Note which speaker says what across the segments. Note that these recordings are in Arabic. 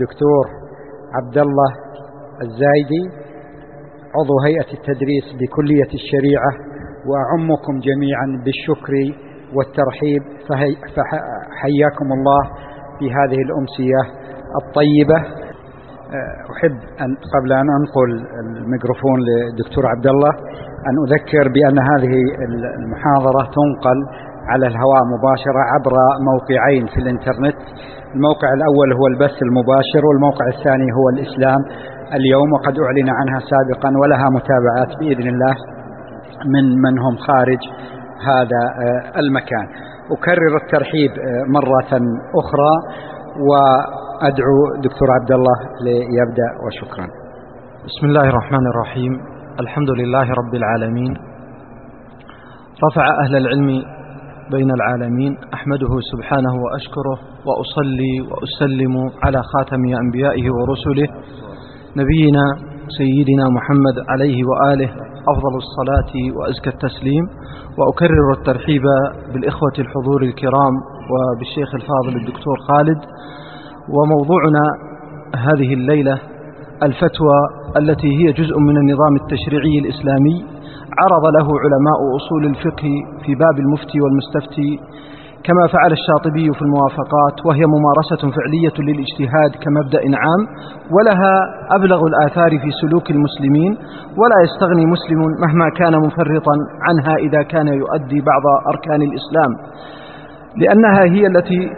Speaker 1: دكتور عبد الله الزايدي عضو هيئة التدريس بكلية الشريعة وأعمكم جميعا بالشكر والترحيب فحياكم الله في هذه الأمسية الطيبة. أحب أن قبل أن أنقل الميكروفون للدكتور عبد الله أن أذكر بأن هذه المحاضرة تنقل على الهواء مباشرة عبر موقعين في الإنترنت. الموقع الأول هو البث المباشر والموقع الثاني هو الإسلام. اليوم وقد أعلن عنها سابقا ولها متابعات بإذن الله من من هم خارج هذا المكان. أكرر الترحيب مرة أخرى وأدعو دكتور عبد الله ليبدأ وشكرا.
Speaker 2: بسم الله الرحمن الرحيم. الحمد لله رب العالمين. رفع أهل العلم بين العالمين أحمده سبحانه وأشكره وأصلي وأسلم على خاتم أنبيائه ورسله نبينا سيدنا محمد عليه وآله أفضل الصلاة وأزكى التسليم وأكرر الترحيب بالإخوة الحضور الكرام وبالشيخ الفاضل الدكتور خالد وموضوعنا هذه الليلة الفتوى التي هي جزء من النظام التشريعي الإسلامي عرض له علماء أصول الفقه في باب المفتي والمستفتي كما فعل الشاطبي في الموافقات وهي ممارسة فعلية للاجتهاد كمبدأ عام ولها أبلغ الآثار في سلوك المسلمين ولا يستغني مسلم مهما كان مفرطا عنها إذا كان يؤدي بعض أركان الإسلام لأنها هي التي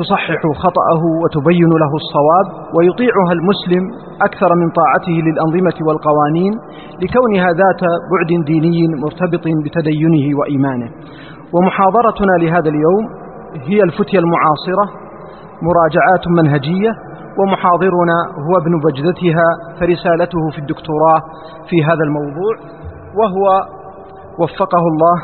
Speaker 2: تصحح خطأه وتبين له الصواب ويطيعها المسلم أكثر من طاعته للأنظمة والقوانين لكونها ذات بعد ديني مرتبط بتدينه وإيمانه. ومحاضرتنا لهذا اليوم هي الفتية المعاصرة مراجعات منهجية ومحاضرنا هو ابن بجدتها فرسالته في الدكتوراه في هذا الموضوع وهو وفقه الله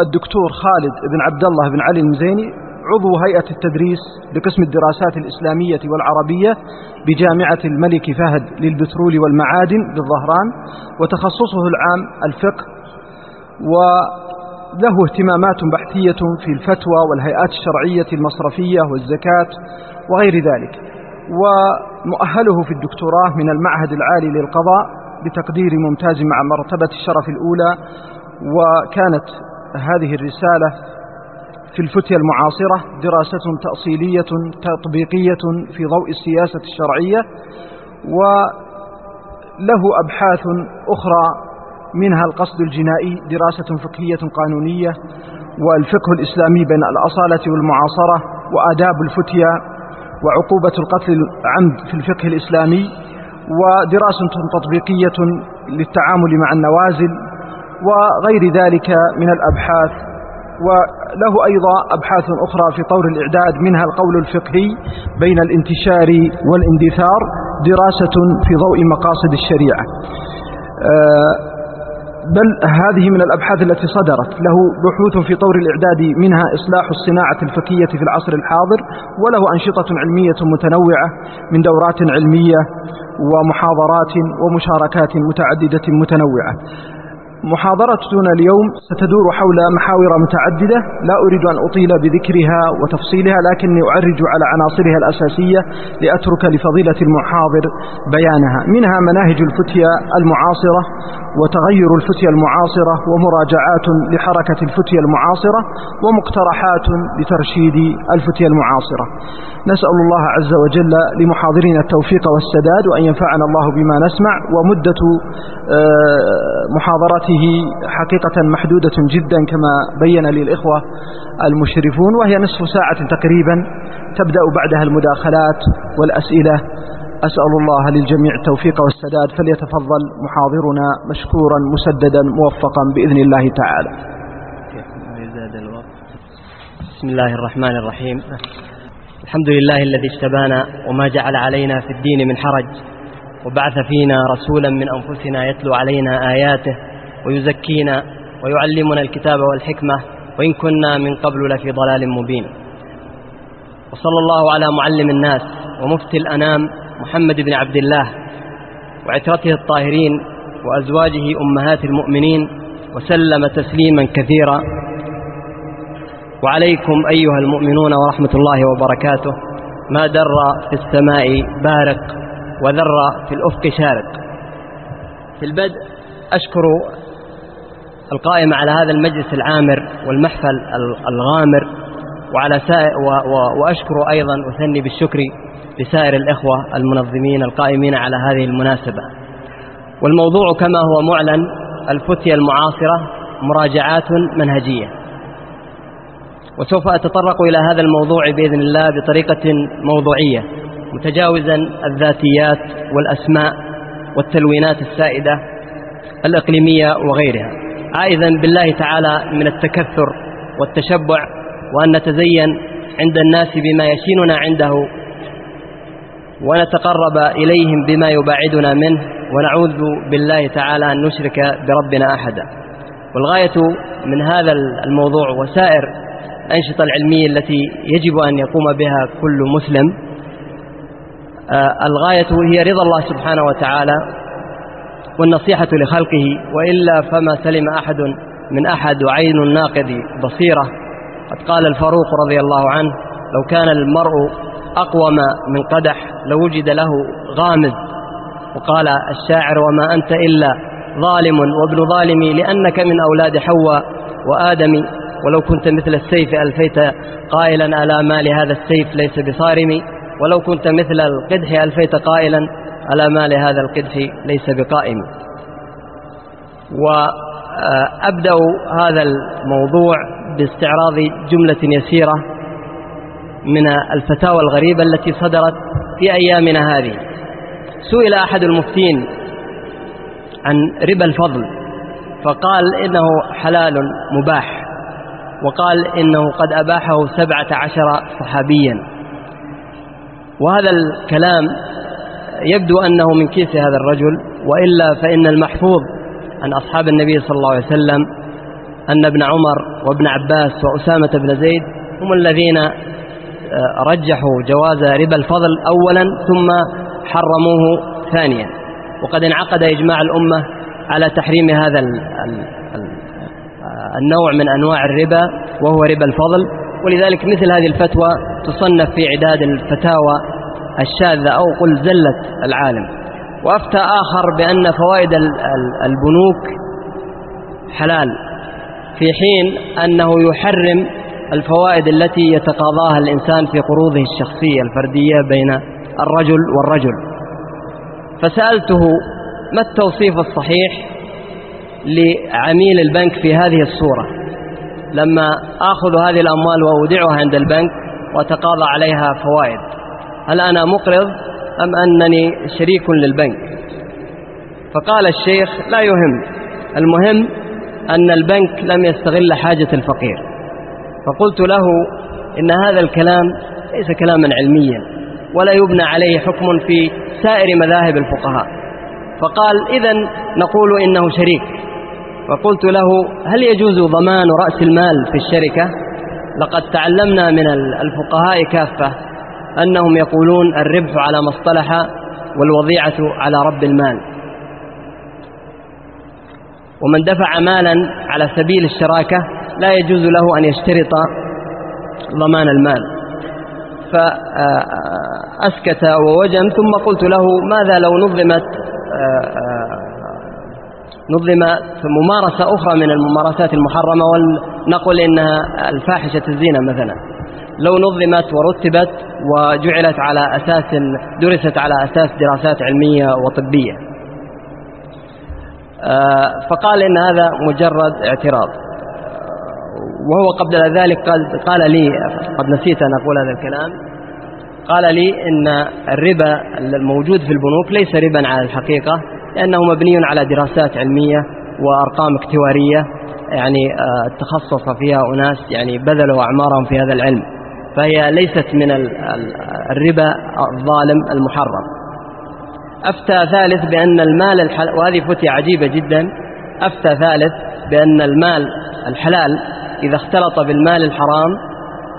Speaker 2: الدكتور خالد بن عبد الله بن علي المزيني عضو هيئة التدريس بقسم الدراسات الإسلامية والعربية بجامعة الملك فهد للبترول والمعادن بالظهران وتخصصه العام الفقه وله اهتمامات بحثية في الفتوى والهيئات الشرعية المصرفية والزكاة وغير ذلك. ومؤهله في الدكتوراه من المعهد العالي للقضاء بتقدير ممتاز مع مرتبة الشرف الأولى وكانت هذه الرسالة في الفتية المعاصرة دراسة تأصيلية تطبيقية في ضوء السياسة الشرعية وله أبحاث أخرى منها القصد الجنائي دراسة فقهية قانونية والفقه الإسلامي بين الأصالة والمعاصرة وآداب الفتية وعقوبة القتل العمد في الفقه الإسلامي ودراسة تطبيقية للتعامل مع النوازل وغير ذلك من الأبحاث وله أيضا أبحاث أخرى في طور الإعداد منها القول الفقهي بين الانتشار والإندثار دراسة في ضوء مقاصد الشريعة. بل هذه من الأبحاث التي صدرت. له بحوث في طور الإعداد منها إصلاح الصناعة الفقهية في العصر الحاضر وله أنشطة علمية متنوعة من دورات علمية ومحاضرات ومشاركات متعددة متنوعة. محاضرتنا اليوم ستدور حول محاور متعددة. لا أريد أن أطيل بذكرها وتفصيلها لكني أعرج على عناصرها الأساسية لأترك لفضيلة المحاضر بيانها. منها مناهج الفتية المعاصرة وتغير الفتية المعاصرة ومراجعات لحركة الفتية المعاصرة ومقترحات لترشيد الفتية المعاصرة. نسأل الله عز وجل لمحاضرين التوفيق والسداد وأن ينفعنا الله بما نسمع ومدة محاضرته حقيقة محدودة جدا كما بين لي الإخوة المشرفون وهي نصف ساعة تقريبا تبدأ بعدها المداخلات والأسئلة أسأل الله للجميع التوفيق والسداد. فليتفضل محاضرنا مشكورا مسددا موفقا بإذن الله تعالى.
Speaker 3: بسم الله الرحمن الرحيم. الحمد لله الذي اجتبانا وما جعل علينا في الدين من حرج وبعث فينا رسولا من أنفسنا يتلو علينا آياته ويزكينا ويعلمنا الكتاب والحكمة وإن كنا من قبل لفي ضلال مبين. وصلى الله على معلم الناس ومفتي الأنام محمد بن عبد الله وعترته الطاهرين وأزواجه أمهات المؤمنين وسلم تسليما كثيرا. وعليكم أيها المؤمنون ورحمة الله وبركاته. ما در في السماء بارق وذر في الأفق شارق. في البدء أشكر القائم على هذا المجلس العامر والمحفل الغامر. وعلى سائر وأشكر أيضا أثني بالشكر لسائر الإخوة المنظمين القائمين على هذه المناسبة. والموضوع كما هو معلن الفتية المعاصرة مراجعات منهجية. وسوف أتطرق إلى هذا الموضوع بإذن الله بطريقة موضوعية متجاوزا الذاتيات والأسماء والتلوينات السائدة الإقليمية وغيرها. عائذا بالله تعالى من التكثر والتشبع وأن نتزين عند الناس بما يشيننا عنده ونتقرب إليهم بما يباعدنا منه ونعوذ بالله تعالى أن نشرك بربنا أحدا. والغاية من هذا الموضوع وسائر الأنشطة العلمية التي يجب أن يقوم بها كل مسلم آه، الغاية هي رضا الله سبحانه وتعالى والنصيحة لخلقه وإلا فما سلم أحد من أحد وعين الناقد بصيرة. قد قال الفاروق رضي الله عنه لو كان المرء أقوم من قدح لوجد له غامز وقال الشاعر وما أنت إلا ظالم وابن ظالمي لأنك من أولاد حواء وآدم. ولو كنت مثل السيف ألفيت قائلا ألا ما لهذا السيف ليس بصارم ولو كنت مثل القدح ألفيت قائلا ألا ما لهذا القدح ليس بقائم. وأبدأ هذا الموضوع باستعراض جملة يسيرة من الفتاوى الغريبة التي صدرت في أيامنا هذه. سئل أحد المفتين عن ربا الفضل فقال إنه حلال مباح وقال إنه قد أباحه سبعة عشر صحابيا. وهذا الكلام يبدو أنه من كيس هذا الرجل وإلا فإن المحفوظ عن أصحاب النبي صلى الله عليه وسلم أن ابن عمر وابن عباس وأسامة بن زيد هم الذين رجحوا جواز ربا الفضل أولا ثم حرموه ثانيا. وقد انعقد إجماع الأمة على تحريم هذا النوع من أنواع الربا وهو ربا الفضل. ولذلك مثل هذه الفتوى تصنف في عداد الفتاوى الشاذة أو قل زلة العالم. وأفتى آخر بأن فوائد البنوك حلال في حين أنه يحرم الفوائد التي يتقاضاها الإنسان في قروضه الشخصية الفردية بين الرجل والرجل. فسألته ما التوصيف الصحيح لعميل البنك في هذه الصورة؟ لما آخذ هذه الأموال وأودعها عند البنك وتقاضى عليها فوائد. هل أنا مقرض أم أنني شريك للبنك؟ فقال الشيخ لا يهم. المهم أن البنك لم يستغل حاجة الفقير. فقلت له إن هذا الكلام ليس كلاما علميا ولا يبنى عليه حكم في سائر مذاهب الفقهاء. فقال إذا نقول إنه شريك. فقلت له هل يجوز ضمان رأس المال في الشركة؟ لقد تعلمنا من الفقهاء كافة أنهم يقولون الربح على ما اصطلح والوضيعة على رب المال. ومن دفع مالا على سبيل الشراكة لا يجوز له أن يشترط ضمان المال. فأسكت ووجم ثم قلت له ماذا لو نظمت نظم ممارسة أخرى من الممارسات المحرمة ولنقل إنها الفاحشة الزينة مثلا. لو نظمت ورتبت وجعلت على أساس درست على أساس دراسات علمية وطبية. فقال إن هذا مجرد اعتراض. وهو قبل ذلك قال, قال لي قد نسيت أن أقول هذا الكلام. قال لي إن الربا الموجود في البنوك ليس ربا على الحقيقة لأنه مبني على دراسات علمية وأرقام اكتوارية يعني آه، تخصص فيها أناس يعني بذلوا أعمارهم في هذا العلم. فهي ليست من الربا الظالم المحرم. أفتى ثالث بأن المال الحلال وهذه فتية عجيبة جدا. أفتى ثالث بأن المال الحلال إذا اختلط بالمال الحرام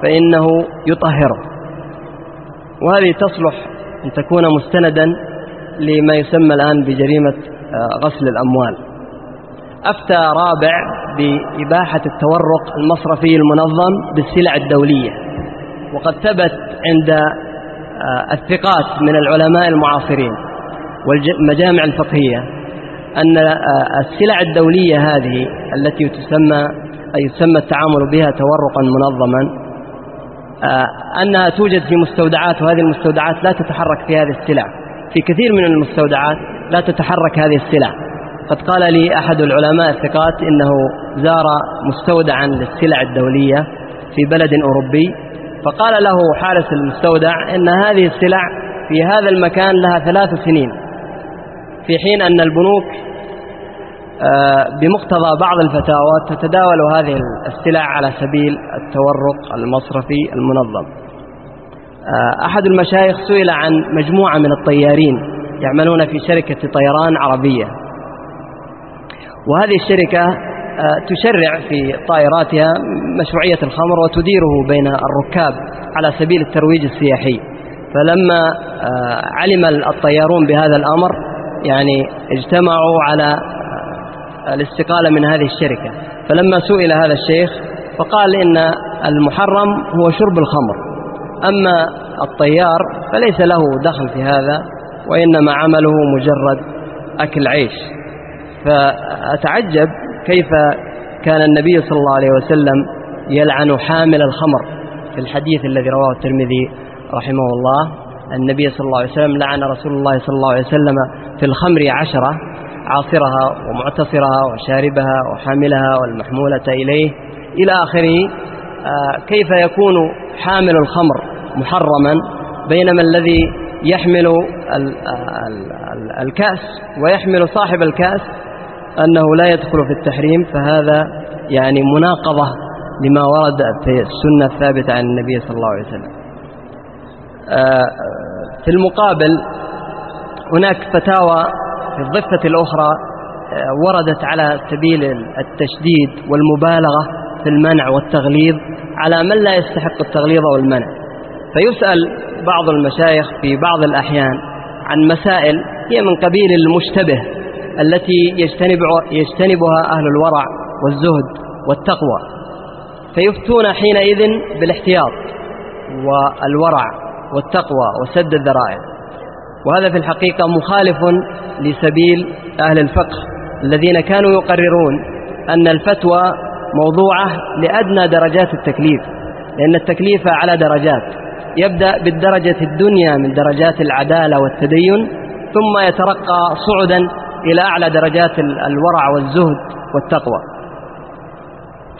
Speaker 3: فإنه يطهره وهذه تصلح أن تكون مستندا لما يسمى الآن بجريمة آه، غسل الأموال. أفتى رابع بإباحة التورق المصرفي المنظم بالسلع الدولية. وقد ثبت عند الثقات من العلماء المعاصرين. والمجامع الفقهية أن السلع الدولية هذه التي تسمى أي يسمى التعامل بها تورقا منظما أنها توجد في مستودعات وهذه المستودعات لا تتحرك في هذه السلع. في كثير من المستودعات لا تتحرك هذه السلع. قد قال لي أحد العلماء الثقات إنه زار مستودعا للسلع الدولية في بلد أوروبي فقال له حارس المستودع إن هذه السلع في هذا المكان لها ثلاث سنين. في حين أن البنوك آه، بمقتضى بعض الفتاوى تتداول هذه السلع على سبيل التورق المصرفي المنظم. آه، أحد المشايخ سئل عن مجموعة من الطيارين يعملون في شركة طيران عربية. وهذه الشركة آه، تشرع في طائراتها مشروعية الخمر وتديره بين الركاب على سبيل الترويج السياحي. فلما علم الطيارون بهذا الأمر يعني اجتمعوا على الاستقالة من هذه الشركة. فلما سئل هذا الشيخ فقال إن المحرم هو شرب الخمر. أما الطيار فليس له دخل في هذا وإنما عمله مجرد أكل عيش. فأتعجب كيف كان النبي صلى الله عليه وسلم يلعن حامل الخمر في الحديث الذي رواه الترمذي رحمه الله. النبي صلى الله عليه وسلم لعن رسول الله صلى الله عليه وسلم في الخمر عشرة عاصرها ومعتصرها وشاربها وحاملها والمحمولة إليه. إلى آخره آه، كيف يكون حامل الخمر محرما بينما الذي يحمل الكأس ويحمل صاحب الكأس أنه لا يدخل في التحريم؟ فهذا يعني مناقضة لما ورد في السنة الثابتة عن النبي صلى الله عليه وسلم. آه، في المقابل هناك فتاوى في الضفة الأخرى آه، وردت على سبيل التشديد والمبالغة في المنع والتغليظ على من لا يستحق التغليظ والمنع. فيسأل بعض المشايخ في بعض الأحيان عن مسائل هي من قبيل المشتبه التي يجتنب يجتنبها أهل الورع والزهد والتقوى. فيفتون حينئذ بالاحتياط والورع والتقوى وسد الذرائع. وهذا في الحقيقة مخالف لسبيل أهل الفقه الذين كانوا يقررون أن الفتوى موضوعة لأدنى درجات التكليف لأن التكليف على درجات. يبدأ بالدرجة الدنيا من درجات العدالة والتدين ثم يترقى صعدا إلى أعلى درجات الورع والزهد والتقوى.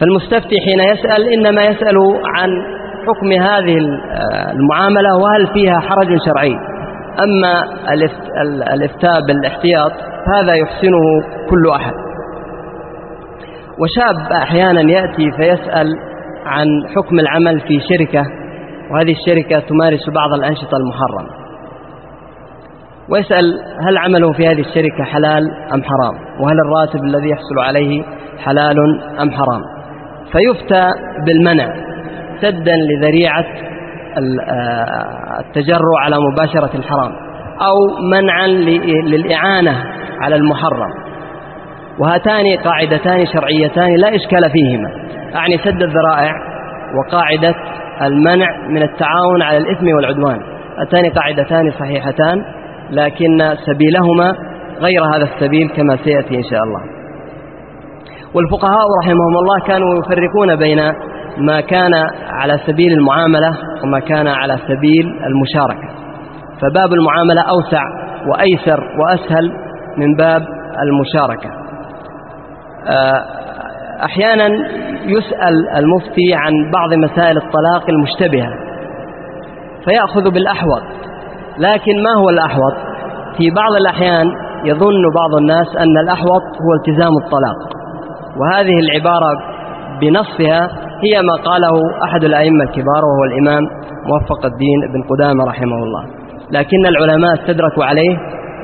Speaker 3: فالمستفتي حين يسأل إنما يسأل عن حكم هذه المعاملة وهل فيها حرج شرعي؟ أما الإفتاء بالاحتياط هذا يحسنه كل أحد. وشاب أحيانا يأتي فيسأل عن حكم العمل في شركة وهذه الشركة تمارس بعض الأنشطة المحرمة. ويسأل هل عمله في هذه الشركة حلال أم حرام؟ وهل الراتب الذي يحصل عليه حلال أم حرام؟ فيفتى بالمنع. سدا لذريعة التجرع على مباشرة الحرام أو منعا للإعانة على المحرم. وهاتان قاعدتان شرعيتان لا إشكال فيهما. أعني سد الذرائع وقاعدة المنع من التعاون على الإثم والعدوان. هاتان قاعدتان صحيحتان لكن سبيلهما غير هذا السبيل كما سيأتي إن شاء الله. والفقهاء رحمهم الله كانوا يفرقون بين ما كان على سبيل المعاملة وما كان على سبيل المشاركة. فباب المعاملة أوسع وأيسر وأسهل من باب المشاركة. آه، أحيانا يسأل المفتي عن بعض مسائل الطلاق المشتبهة فيأخذ بالأحوط لكن ما هو الأحوط؟ في بعض الأحيان يظن بعض الناس أن الأحوط هو التزام الطلاق وهذه العبارة بنصها هي ما قاله أحد الأئمة الكبار وهو الإمام موفق الدين بن قدامة رحمه الله. لكن العلماء استدركوا عليه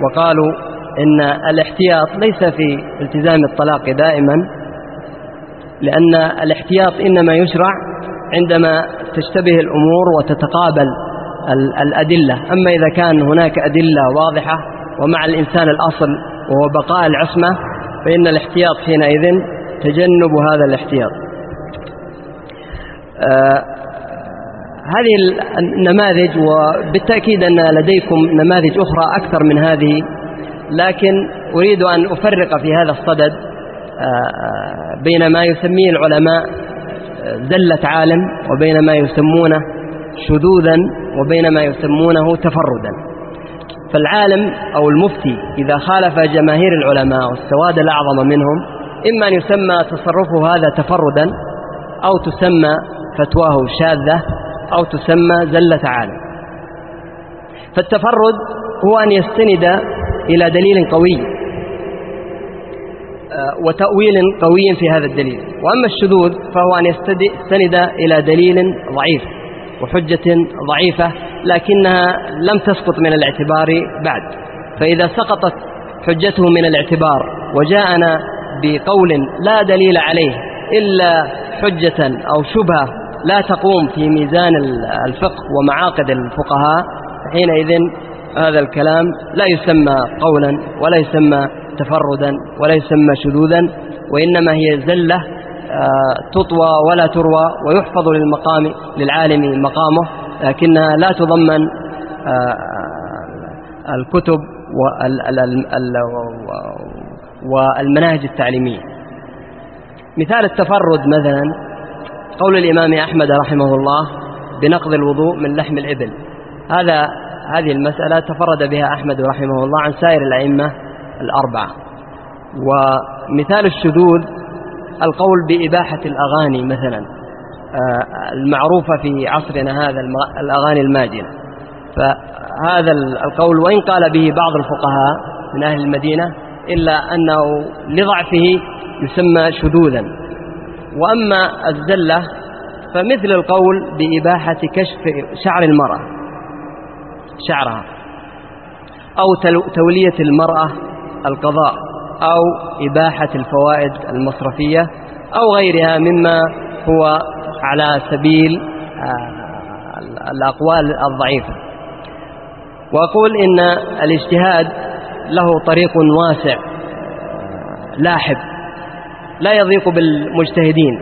Speaker 3: وقالوا إن الاحتياط ليس في التزام الطلاق دائما لأن الاحتياط إنما يشرع عندما تشتبه الأمور وتتقابل الأدلة. أما إذا كان هناك أدلة واضحة ومع الإنسان الأصل وهو بقاء العصمة فإن الاحتياط حينئذ تجنب هذا الاحتياط. هذه النماذج وبالتأكيد أن لديكم نماذج أخرى أكثر من هذه لكن أريد أن أفرق في هذا الصدد آه، بين ما يسميه العلماء زلة عالم وبين ما يسمونه شذوذا وبين ما يسمونه تفردا. فالعالم أو المفتي إذا خالف جماهير العلماء والسواد الأعظم منهم إما أن يسمى تصرفه هذا تفردا أو تسمى فتواه شاذة أو تسمى زلة عالم. فالتفرد هو أن يستند إلى دليل قوي آه، وتأويل قوي في هذا الدليل. وأما الشذوذ فهو أن يستند إلى دليل ضعيف وحجة ضعيفة لكنها لم تسقط من الاعتبار بعد. فإذا سقطت حجته من الاعتبار وجاءنا بقول لا دليل عليه إلا حجة أو شبهة لا تقوم في ميزان الفقه ومعاقد الفقهاء حينئذ هذا الكلام لا يسمى قولا ولا يسمى تفردا ولا يسمى شذوذا وإنما هي زلة آه، تطوى ولا تروى ويحفظ للمقام للعالم مقامه لكنها لا تضمن آه، الكتب والمناهج التعليمية. مثال التفرد مثلا قول الإمام أحمد رحمه الله بنقض الوضوء من لحم الإبل. هذا هذه المسألة تفرد بها أحمد رحمه الله عن سائر الأئمة الأربعة. ومثال الشذوذ القول بإباحة الأغاني مثلا آه، المعروفة في عصرنا هذا الأغاني الماجنة. فهذا القول وإن قال به بعض الفقهاء من أهل المدينة إلا أنه لضعفه يسمى شذوذا. وأما الزلة فمثل القول بإباحة كشف شعر المرأة شعرها أو تولية المرأة القضاء أو إباحة الفوائد المصرفية أو غيرها مما هو على سبيل آه، الأقوال الضعيفة. وأقول إن الاجتهاد له طريق واسع آه، لاحب لا يضيق بالمجتهدين.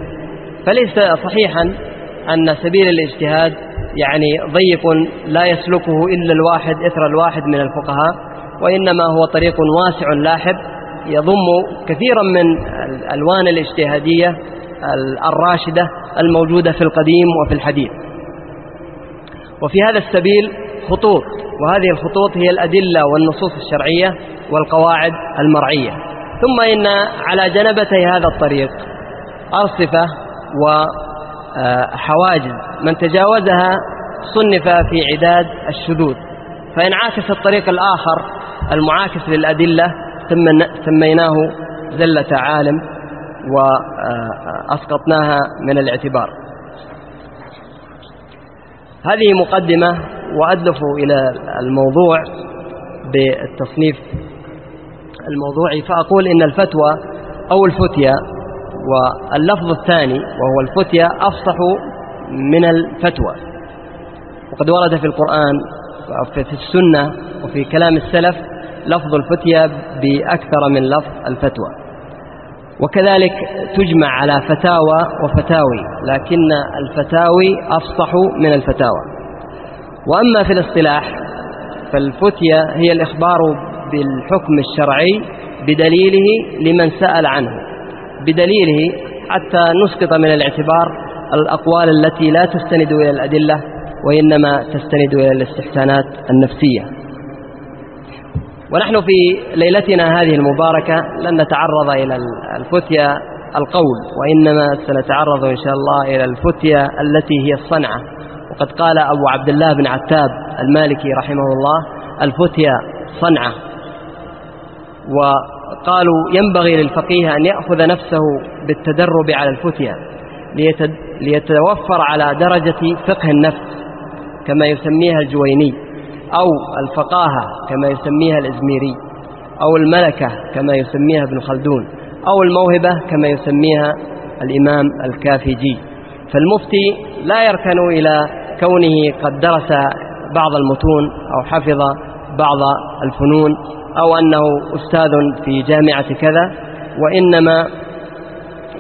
Speaker 3: فليس صحيحا أن سبيل الاجتهاد يعني ضيق لا يسلكه إلا الواحد إثر الواحد من الفقهاء وإنما هو طريق واسع لاحب يضم كثيرا من الألوان الاجتهادية الراشدة الموجودة في القديم وفي الحديث. وفي هذا السبيل خطوط وهذه الخطوط هي الأدلة والنصوص الشرعية والقواعد المرعية. ثم إن على جنبتي هذا الطريق أرصفة وحواجز من تجاوزها صنف في عداد الشذوذ. فإن عاكس الطريق الآخر المعاكس للأدلة سميناه زلة عالم وأسقطناها من الاعتبار. هذه مقدمة وأدلف إلى الموضوع بالتصنيف الموضوعي فأقول إن الفتوى أو الفتية واللفظ الثاني وهو الفتية أفصح من الفتوى. وقد ورد في القرآن وفي السنة وفي كلام السلف لفظ الفتية بأكثر من لفظ الفتوى. وكذلك تجمع على فتاوى وفتاوي لكن الفتاوي أفصح من الفتاوى. وأما في الاصطلاح فالفتية هي الإخبار بالحكم الشرعي بدليله لمن سأل عنه بدليله حتى نسقط من الاعتبار الأقوال التي لا تستند إلى الأدلة وإنما تستند إلى الاستحسانات النفسية. ونحن في ليلتنا هذه المباركة لن نتعرض إلى الفتية القول وإنما سنتعرض إن شاء الله إلى الفتية التي هي الصنعة. وقد قال أبو عبد الله بن عتاب المالكي رحمه الله الفتية صنعة. وقالوا ينبغي للفقيه أن يأخذ نفسه بالتدرب على الفتية ليتوفر على درجة فقه النفس كما يسميها الجويني أو الفقاهة كما يسميها الإزميري أو الملكة كما يسميها ابن خلدون أو الموهبة كما يسميها الإمام الكافجي فالمفتي لا يركن إلى كونه قد درس بعض المتون أو حفظ بعض الفنون أو أنه أستاذ في جامعة كذا وإنما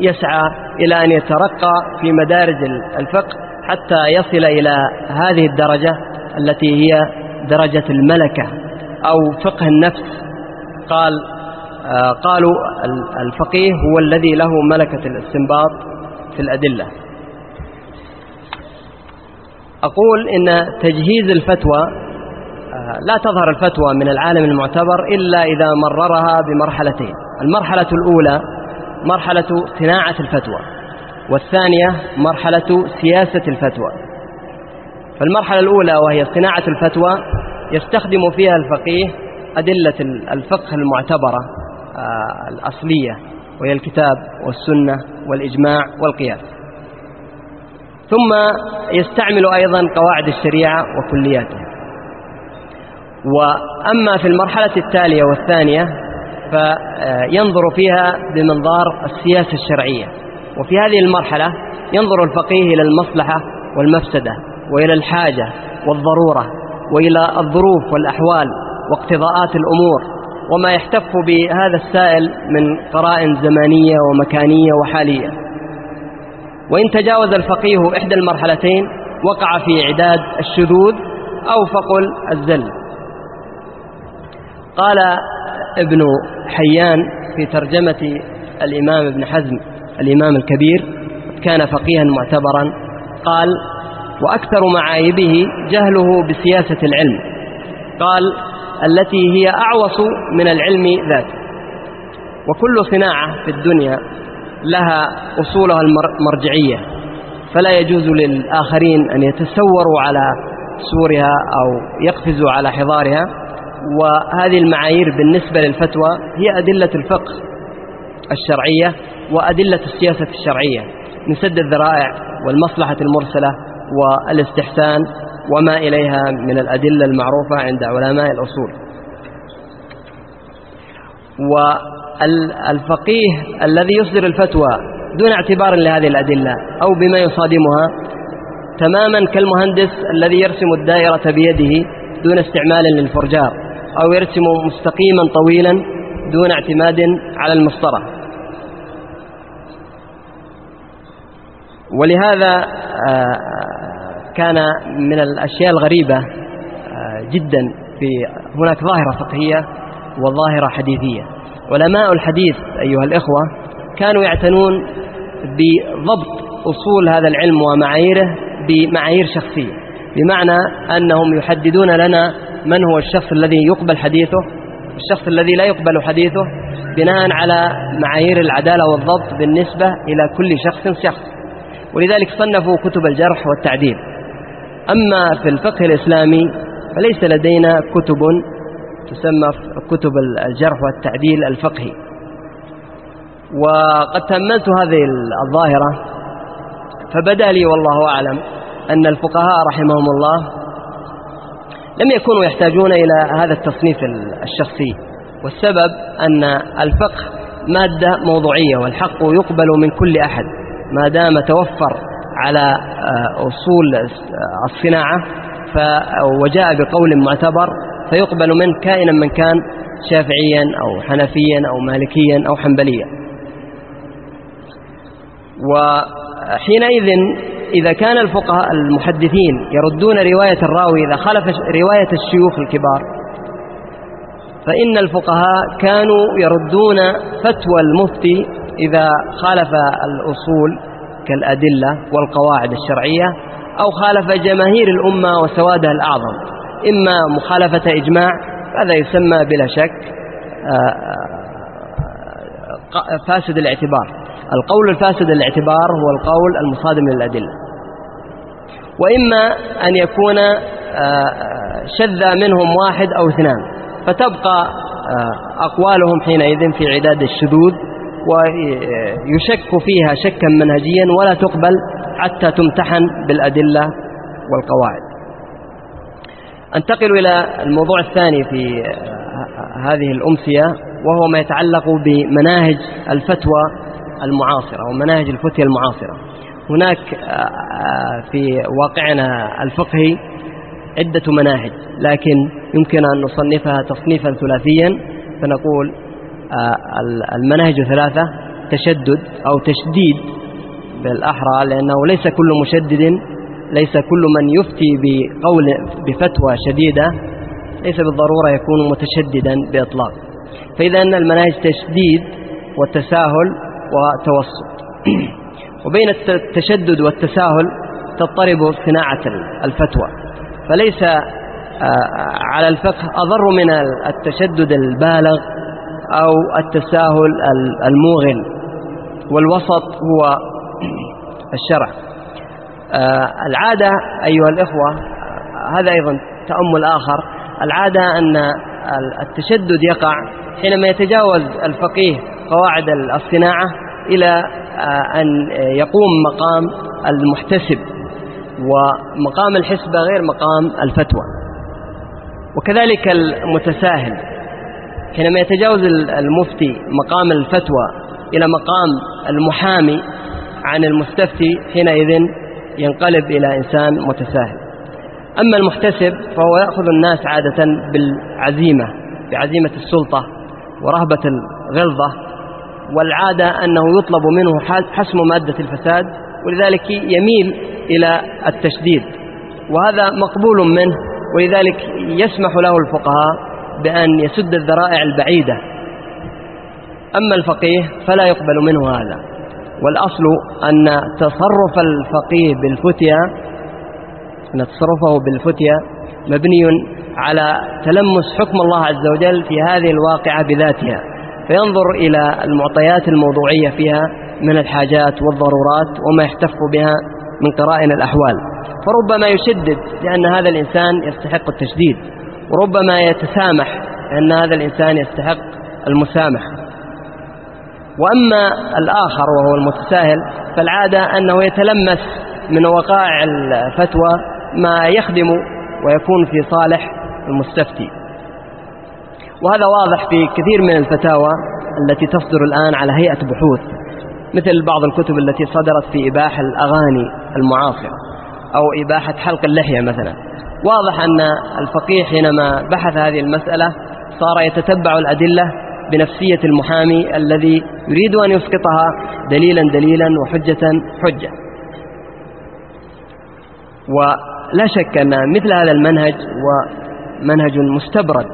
Speaker 3: يسعى إلى أن يترقى في مدارج الفقه حتى يصل إلى هذه الدرجة التي هي درجة الملكة أو فقه النفس. قال آه، قالوا الفقيه هو الذي له ملكة الاستنباط في الأدلة. أقول إن تجهيز الفتوى لا تظهر الفتوى من العالم المعتبر إلا إذا مررها بمرحلتين. المرحلة الأولى مرحلة صناعة الفتوى والثانية مرحلة سياسة الفتوى. فالمرحلة الأولى وهي صناعة الفتوى يستخدم فيها الفقيه أدلة الفقه المعتبرة آه، الأصلية وهي الكتاب والسنة والإجماع والقياس. ثم يستعمل أيضا قواعد الشريعة وكلياتها. وأما في المرحلة التالية والثانية فينظر فيها بمنظار السياسة الشرعية. وفي هذه المرحلة ينظر الفقيه إلى المصلحة والمفسدة وإلى الحاجة والضرورة وإلى الظروف والأحوال واقتضاءات الأمور وما يحتف بهذا السائل من قرائن زمانية ومكانية وحالية. وإن تجاوز الفقيه إحدى المرحلتين وقع في إعداد الشذوذ أو فقل الزل. قال ابن حيان في ترجمة الإمام ابن حزم الإمام الكبير كان فقيها معتبرا قال وأكثر معايبه جهله بسياسة العلم. قال التي هي أعوص من العلم ذاته. وكل صناعة في الدنيا لها أصولها المرجعية فلا يجوز للآخرين أن يتسوروا على سورها أو يقفزوا على حضارها. وهذه المعايير بالنسبة للفتوى هي أدلة الفقه الشرعية وأدلة السياسة الشرعية من سد الذرائع والمصلحة المرسلة والاستحسان وما إليها من الأدلة المعروفة عند علماء الأصول. والفقيه الذي يصدر الفتوى دون اعتبار لهذه الأدلة أو بما يصادمها تماما كالمهندس الذي يرسم الدائرة بيده دون استعمال للفرجار أو يرسم مستقيما طويلا دون اعتماد على المسطرة. ولهذا آه، كان من الأشياء الغريبة آه، جدا في هناك ظاهرة فقهية وظاهرة حديثية. علماء الحديث أيها الإخوة كانوا يعتنون بضبط أصول هذا العلم ومعاييره بمعايير شخصية بمعنى أنهم يحددون لنا من هو الشخص الذي يقبل حديثه؟ الشخص الذي لا يقبل حديثه بناء على معايير العدالة والضبط بالنسبة إلى كل شخص شخص. ولذلك صنفوا كتب الجرح والتعديل. أما في الفقه الإسلامي فليس لدينا كتب تسمى كتب الجرح والتعديل الفقهي. وقد تأملت هذه الظاهرة فبدأ لي والله أعلم أن الفقهاء رحمهم الله لم يكونوا يحتاجون إلى هذا التصنيف الشخصي. والسبب أن الفقه مادة موضوعية والحق يقبل من كل أحد. ما دام توفر على آه، أصول الصناعة وجاء بقول معتبر فيقبل منه كائنا من كان شافعيا أو حنفيا أو مالكيا أو حنبليا. وحينئذ إذا كان الفقهاء المحدثين يردون رواية الراوي إذا خالف رواية الشيوخ الكبار فإن الفقهاء كانوا يردون فتوى المفتي إذا خالف الأصول كالأدلة والقواعد الشرعية أو خالف جماهير الأمة وسوادها الأعظم. إما مخالفة إجماع هذا يسمى بلا شك آه، آه، فاسد الاعتبار. القول الفاسد الاعتبار هو القول المصادم للأدلة. وإما أن يكون آه، شذ منهم واحد أو اثنان فتبقى أقوالهم حينئذ في عداد الشذوذ ويشك فيها شكا منهجيا ولا تقبل حتى تمتحن بالأدلة والقواعد. أنتقل إلى الموضوع الثاني في هذه الأمسية وهو ما يتعلق بمناهج الفتوى المعاصرة ومناهج الفتية المعاصرة. هناك في واقعنا الفقهي عدة مناهج لكن يمكن أن نصنفها تصنيفا ثلاثيا. فنقول آه، المناهج ثلاثة تشدد أو تشديد بالأحرى لأنه ليس كل مشدد ليس كل من يفتي بقول بفتوى شديدة ليس بالضرورة يكون متشددا بإطلاق. فإذا أن المناهج تشديد والتساهل وتوسط. وبين التشدد والتساهل تضطرب صناعة الفتوى. فليس آه، على الفقه أضر من التشدد البالغ أو التساهل الموغل. والوسط هو الشرع. آه، العادة أيها الإخوة هذا أيضا تأمل آخر. العادة أن التشدد يقع حينما يتجاوز الفقيه قواعد الصناعة إلى آه، أن يقوم مقام المحتسب ومقام الحسبة غير مقام الفتوى. وكذلك المتساهل حينما يتجاوز المفتي مقام الفتوى إلى مقام المحامي عن المستفتي حينئذ ينقلب إلى إنسان متساهل. أما المحتسب فهو يأخذ الناس عادة بالعزيمة بعزيمة السلطة ورهبة الغلظة والعادة أنه يطلب منه حسم مادة الفساد ولذلك يميل إلى التشديد وهذا مقبول منه ولذلك يسمح له الفقهاء بأن يسد الذرائع البعيدة. أما الفقيه فلا يقبل منه هذا والأصل أن تصرف الفقيه بالفتية أن تصرفه بالفتية مبني على تلمس حكم الله عز وجل في هذه الواقعة بذاتها فينظر إلى المعطيات الموضوعية فيها من الحاجات والضرورات وما يحتف بها من قرائن الأحوال فربما يشدد لأن هذا الإنسان يستحق التشديد وربما يتسامح لأن هذا الإنسان يستحق المسامحة. وأما الآخر وهو المتساهل فالعادة أنه يتلمس من وقائع الفتوى ما يخدم ويكون في صالح المستفتي. وهذا واضح في كثير من الفتاوى التي تصدر الآن على هيئة بحوث مثل بعض الكتب التي صدرت في إباحة الأغاني المعاصرة أو إباحة حلق اللحية مثلا. واضح أن الفقيه حينما بحث هذه المسألة صار يتتبع الأدلة بنفسية المحامي الذي يريد أن يسقطها دليلا دليلا وحجة حجة. ولا شك أن مثل هذا المنهج ومنهج مستبرد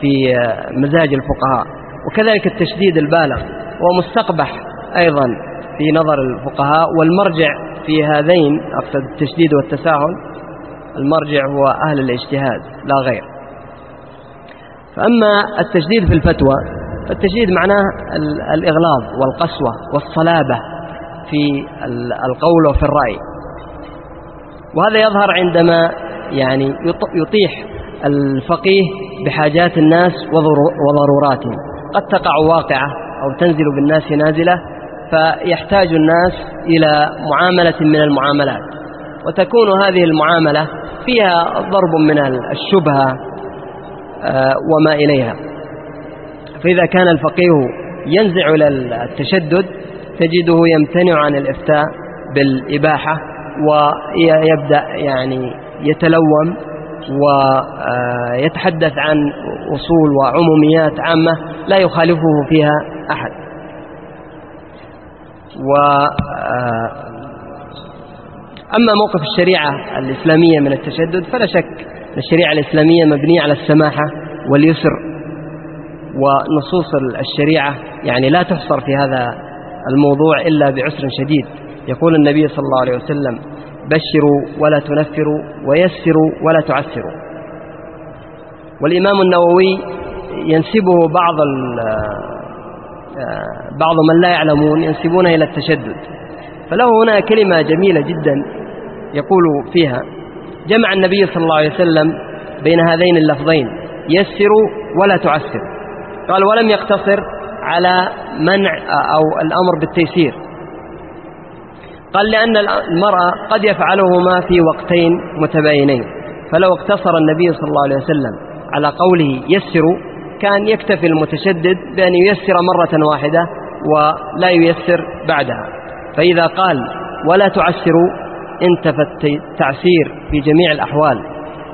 Speaker 3: في مزاج الفقهاء وكذلك التشديد البالغ ومستقبح أيضا في نظر الفقهاء والمرجع في هذين أقصد التشديد والتساهل المرجع هو أهل الاجتهاد لا غير. فأما التشديد في الفتوى فالتشديد معناه الإغلاظ والقسوة والصلابة في القول وفي الرأي. وهذا يظهر عندما يعني يطيح الفقيه بحاجات الناس وضروراتهم. قد تقع واقعة أو تنزل بالناس نازلة فيحتاج الناس إلى معاملة من المعاملات. وتكون هذه المعاملة فيها ضرب من الشبهة آه، وما إليها. فإذا كان الفقيه ينزع إلى التشدد تجده يمتنع عن الإفتاء بالإباحة ويبدأ يعني يتلوم ويتحدث عن أصول وعموميات عامة لا يخالفه فيها أحد. و آه، أما موقف الشريعة الإسلامية من التشدد فلا شك الشريعة الإسلامية مبنية على السماحة واليسر ونصوص الشريعة يعني لا تحصر في هذا الموضوع إلا بعسر شديد. يقول النبي صلى الله عليه وسلم بشروا ولا تنفروا ويسروا ولا تعسروا. والإمام النووي ينسبه بعض آه، بعض من لا يعلمون ينسبونه إلى التشدد. فله هنا كلمة جميلة جدا يقول فيها جمع النبي صلى الله عليه وسلم بين هذين اللفظين يسروا ولا تعسروا. قال ولم يقتصر على منع أو الأمر بالتيسير. قال لأن المرأة قد يفعلهما في وقتين متباينين. فلو اقتصر النبي صلى الله عليه وسلم على قوله يسروا كان يكتفي المتشدد بأن ييسر مرة واحدة ولا ييسر بعدها. فإذا قال ولا تعسروا انتفى التعسير في جميع الأحوال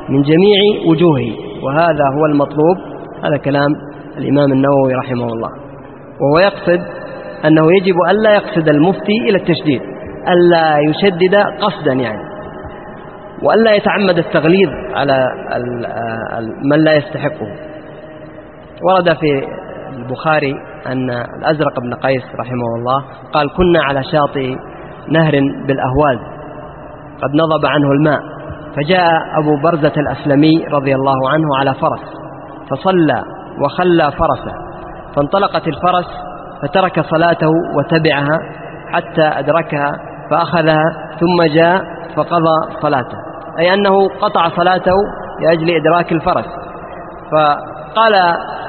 Speaker 3: من جميع وجوهه. وهذا هو المطلوب. هذا كلام الإمام النووي رحمه الله. وهو يقصد أنه يجب ألا يقصد المفتي إلى التشديد. ألا يشدد قصدا يعني. وألا يتعمد التغليظ على من لا يستحقه. ورد في البخاري أن الأزرق بن قيس رحمه الله قال كنا على شاطئ نهر بالأهواز قد نضب عنه الماء فجاء أبو برزة الأسلمي رضي الله عنه على فرس فصلى وخلى فرسه فانطلقت الفرس فترك صلاته وتبعها حتى أدركها فأخذها ثم جاء فقضى صلاته. أي أنه قطع صلاته لأجل إدراك الفرس. فقال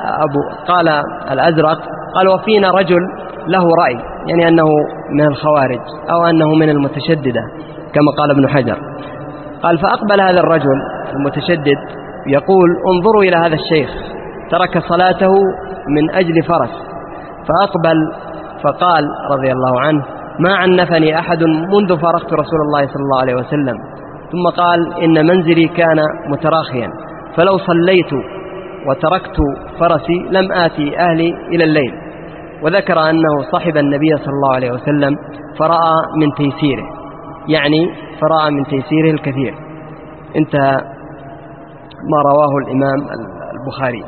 Speaker 3: أبو قال الأزرق قال وفينا رجل له رأي يعني أنه من الخوارج أو أنه من المتشددة كما قال ابن حجر. قال فأقبل هذا الرجل المتشدد يقول انظروا إلى هذا الشيخ ترك صلاته من أجل فرس. فأقبل فقال رضي الله عنه ما عنفني أحد منذ فارقت رسول الله صلى الله عليه وسلم. ثم قال إن منزلي كان متراخيا فلو صليت وتركت فرسي لم آتي أهلي إلى الليل. وذكر أنه صحب النبي صلى الله عليه وسلم فرأى من تيسيره يعني فرأى من تيسيره الكثير. انتهى ما رواه الإمام البخاري.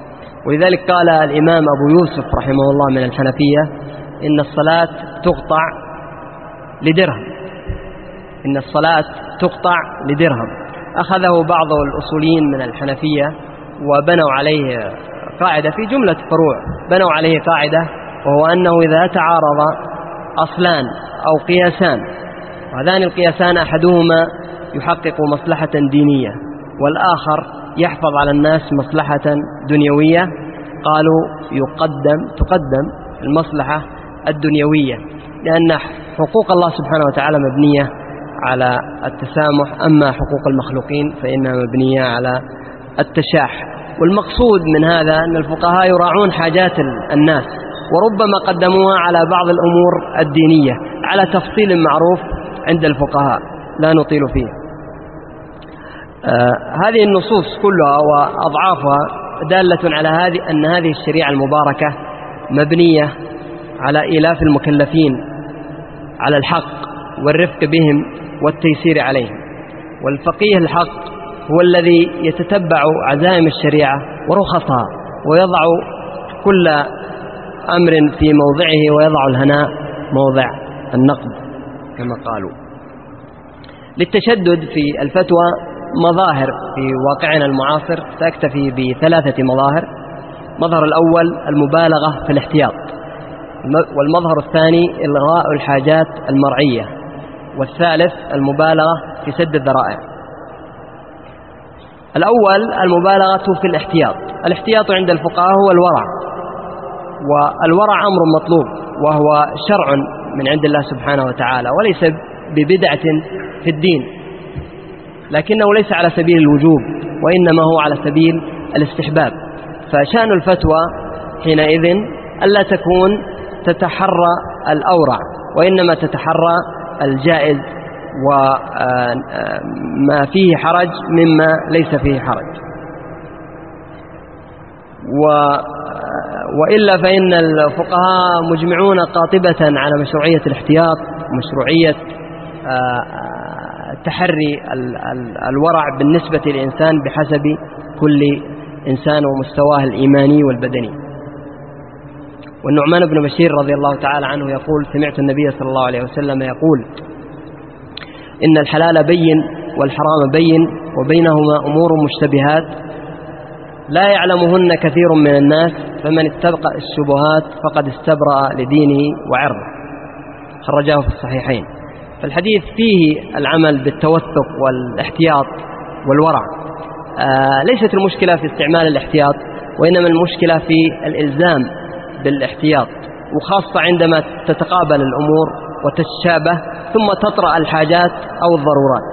Speaker 3: ولذلك قال الإمام أبو يوسف رحمه الله من الحنفية إن الصلاة تقطع لدرهم. إن الصلاة تقطع لدرهم. أخذه بعض الأصوليين من الحنفية وبنوا عليه قاعدة في جملة فروع. بنوا عليه قاعدة وهو أنه إذا تعارض أصلان أو قياسان وهذان القياسان أحدهما يحقق مصلحة دينية والآخر يحفظ على الناس مصلحة دنيوية. قالوا يقدم تقدم المصلحة الدنيوية لأن حقوق الله سبحانه وتعالى مبنية على التسامح أما حقوق المخلوقين فإنها مبنية على التشاح. والمقصود من هذا أن الفقهاء يراعون حاجات الناس وربما قدموها على بعض الأمور الدينية على تفصيل معروف عند الفقهاء لا نطيل فيه. آه هذه النصوص كلها وأضعافها دالة على هذه أن هذه الشريعة المباركة مبنية على إيلاف المكلفين. على الحق والرفق بهم والتيسير عليهم. والفقيه الحق هو الذي يتتبع عزائم الشريعة ورخصها ويضع كل أمر في موضعه ويضع الهناء موضع النقد كما قالوا. للتشدد في الفتوى مظاهر في واقعنا المعاصر سأكتفي بثلاثة مظاهر. المظهر الأول المبالغة في الاحتياط. والمظهر الثاني إلغاء الحاجات المرعية والثالث المبالغة في سد الذرائع. الأول المبالغة في الاحتياط. الاحتياط عند الفقهاء هو الورع والورع أمر مطلوب وهو شرع من عند الله سبحانه وتعالى وليس ببدعة في الدين لكنه ليس على سبيل الوجوب وإنما هو على سبيل الاستحباب. فشأن الفتوى حينئذ ألا تكون تتحرى الأورع وإنما تتحرى الجائز وما فيه حرج مما ليس فيه حرج. و وإلا فإن الفقهاء مجمعون قاطبة على مشروعية الاحتياط ومشروعية تحري الورع بالنسبة للإنسان بحسب كل إنسان ومستواه الإيماني والبدني. والنعمان بن بشير رضي الله تعالى عنه يقول سمعت النبي صلى الله عليه وسلم يقول إن الحلال بين والحرام بين وبينهما أمور مشتبهات لا يعلمهن كثير من الناس فمن اتبق الشبهات فقد استبرأ لدينه وعرضه. خرجاه في الصحيحين. فالحديث فيه العمل بالتوثق والاحتياط والورع. آه ليست المشكلة في استعمال الاحتياط وإنما المشكلة في الإلزام بالاحتياط وخاصة عندما تتقابل الأمور وتتشابه ثم تطرأ الحاجات أو الضرورات.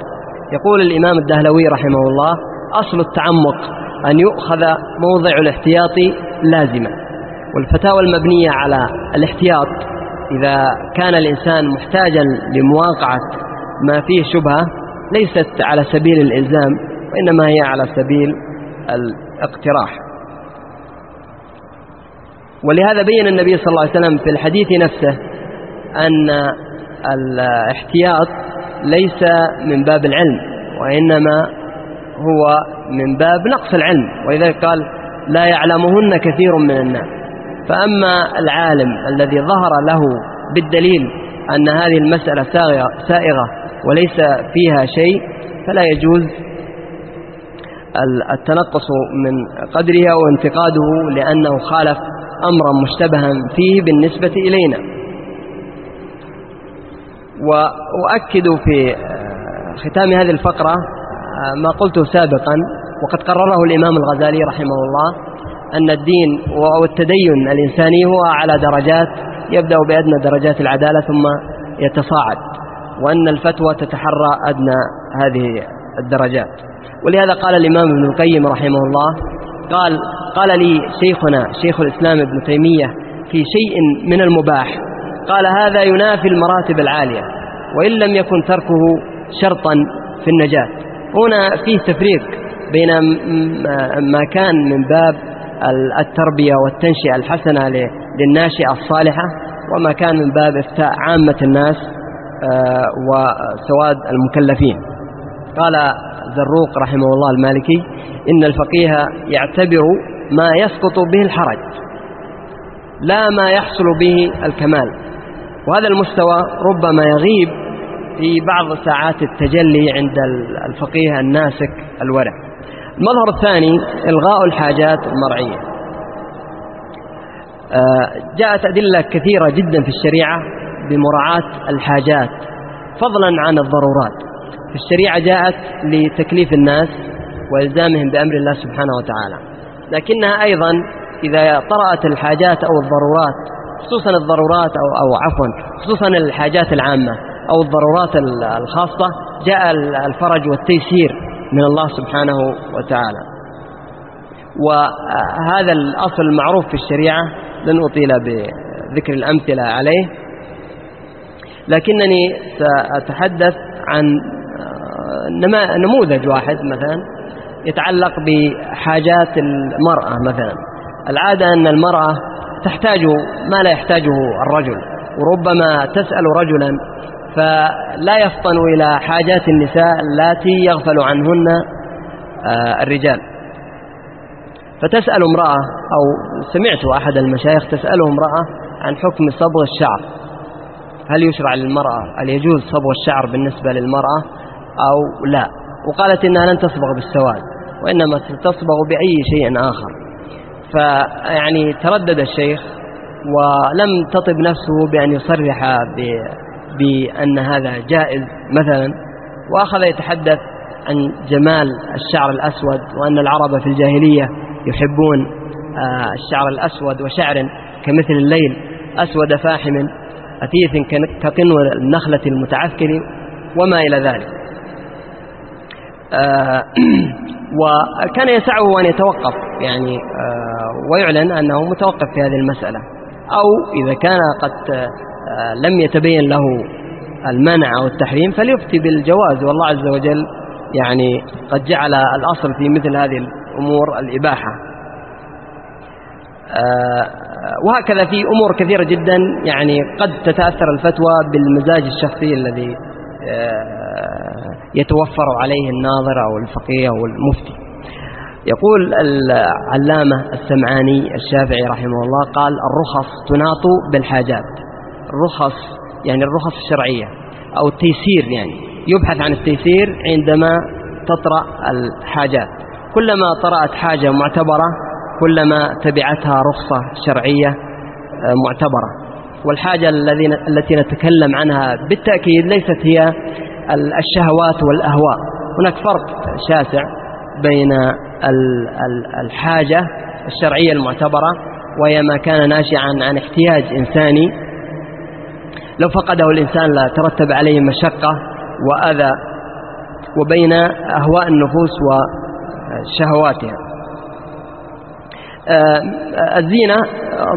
Speaker 3: يقول الإمام الدهلوي رحمه الله أصل التعمق أن يؤخذ موضع الاحتياط لازما. والفتاوى المبنية على الاحتياط إذا كان الإنسان محتاجا لمواقعة ما فيه شبهة ليست على سبيل الإلزام وإنما هي على سبيل الاقتراح. ولهذا بين النبي صلى الله عليه وسلم في الحديث نفسه أن الاحتياط ليس من باب العلم وإنما هو من باب نقص العلم ولذلك قال لا يعلمهن كثير من الناس. فأما العالم الذي ظهر له بالدليل أن هذه المسألة سائغة وليس فيها شيء فلا يجوز التنقص من قدرها وانتقاده لأنه خالف أمرا مشتبها فيه بالنسبة إلينا. وأؤكد في ختام هذه الفقرة ما قلته سابقا وقد قرره الإمام الغزالي رحمه الله أن الدين والتدين الإنساني هو على درجات يبدأ بأدنى درجات العدالة ثم يتصاعد وأن الفتوى تتحرى أدنى هذه الدرجات. ولهذا قال الإمام ابن القيم رحمه الله قال قال لي شيخنا شيخ الإسلام ابن تيمية في شيء من المباح. قال هذا ينافي المراتب العالية وإن لم يكن تركه شرطا في النجاة. هنا فيه تفريق بين ما كان من باب التربية والتنشئة الحسنة للناشئة الصالحة وما كان من باب إفتاء عامة الناس آه، وسواد المكلفين. قال زروق رحمه الله المالكي إن الفقيه يعتبر ما يسقط به الحرج لا ما يحصل به الكمال وهذا المستوى ربما يغيب في بعض ساعات التجلي عند الفقيه الناسك الورع. المظهر الثاني إلغاء الحاجات المرعية. آه، جاءت أدلة كثيرة جدا في الشريعة بمراعاة الحاجات فضلا عن الضرورات. في الشريعة جاءت لتكليف الناس وإلزامهم بأمر الله سبحانه وتعالى. لكنها أيضا إذا طرأت الحاجات أو الضرورات خصوصا الضرورات أو, أو عفوا خصوصا الحاجات العامة أو الضرورات الخاصة جاء الفرج والتيسير من الله سبحانه وتعالى. وهذا الأصل المعروف في الشريعة لن أطيل بذكر الأمثلة عليه. لكنني سأتحدث عن نموذج واحد مثلا يتعلق بحاجات المرأة مثلا. العادة أن المرأة تحتاج ما لا يحتاجه الرجل وربما تسأل رجلا فلا يفطن إلى حاجات النساء التي يغفل عنهن آه، الرجال. فتسأل امرأة أو سمعت أحد المشايخ تسأله امرأة عن حكم صبغ الشعر. هل يشرع للمرأة هل يجوز صبغ الشعر بالنسبة للمرأة؟ أو لا. وقالت إنها لن تصبغ بالسواد وإنما ستصبغ بأي شيء آخر. فيعني تردد الشيخ ولم تطب نفسه بأن يصرح بأن هذا جائز مثلا. وأخذ يتحدث عن جمال الشعر الأسود وأن العرب في الجاهلية يحبون آه، الشعر الأسود وشعر كمثل الليل أسود فاحم أثيث كقنو النخلة المتعفكر وما إلى ذلك. وكان يسعه أن يتوقف يعني آه، ويعلن أنه متوقف في هذه المسألة. أو إذا كان قد آه، لم يتبين له المنع أو التحريم فليفتي بالجواز. والله عز وجل يعني قد جعل الأصل في مثل هذه الأمور الإباحة. آه، وهكذا في أمور كثيرة جدا يعني قد تتأثر الفتوى بالمزاج الشخصي الذي آه، يتوفر عليه الناظر أو الفقيه أو المفتي. يقول العلامة السمعاني الشافعي رحمه الله قال الرخص تناط بالحاجات. الرخص يعني الرخص الشرعية أو التيسير يعني يبحث عن التيسير عندما تطرأ الحاجات. كلما طرأت حاجة معتبرة كلما تبعتها رخصة شرعية آه، معتبرة. والحاجة التي نتكلم عنها بالتأكيد ليست هي الشهوات والأهواء. هناك فرق شاسع بين الحاجة الشرعية المعتبرة وهي ما كان ناشعا عن احتياج إنساني. لو فقده الإنسان لا ترتب عليه مشقة وأذى وبين أهواء النفوس وشهواتها آه، الزينة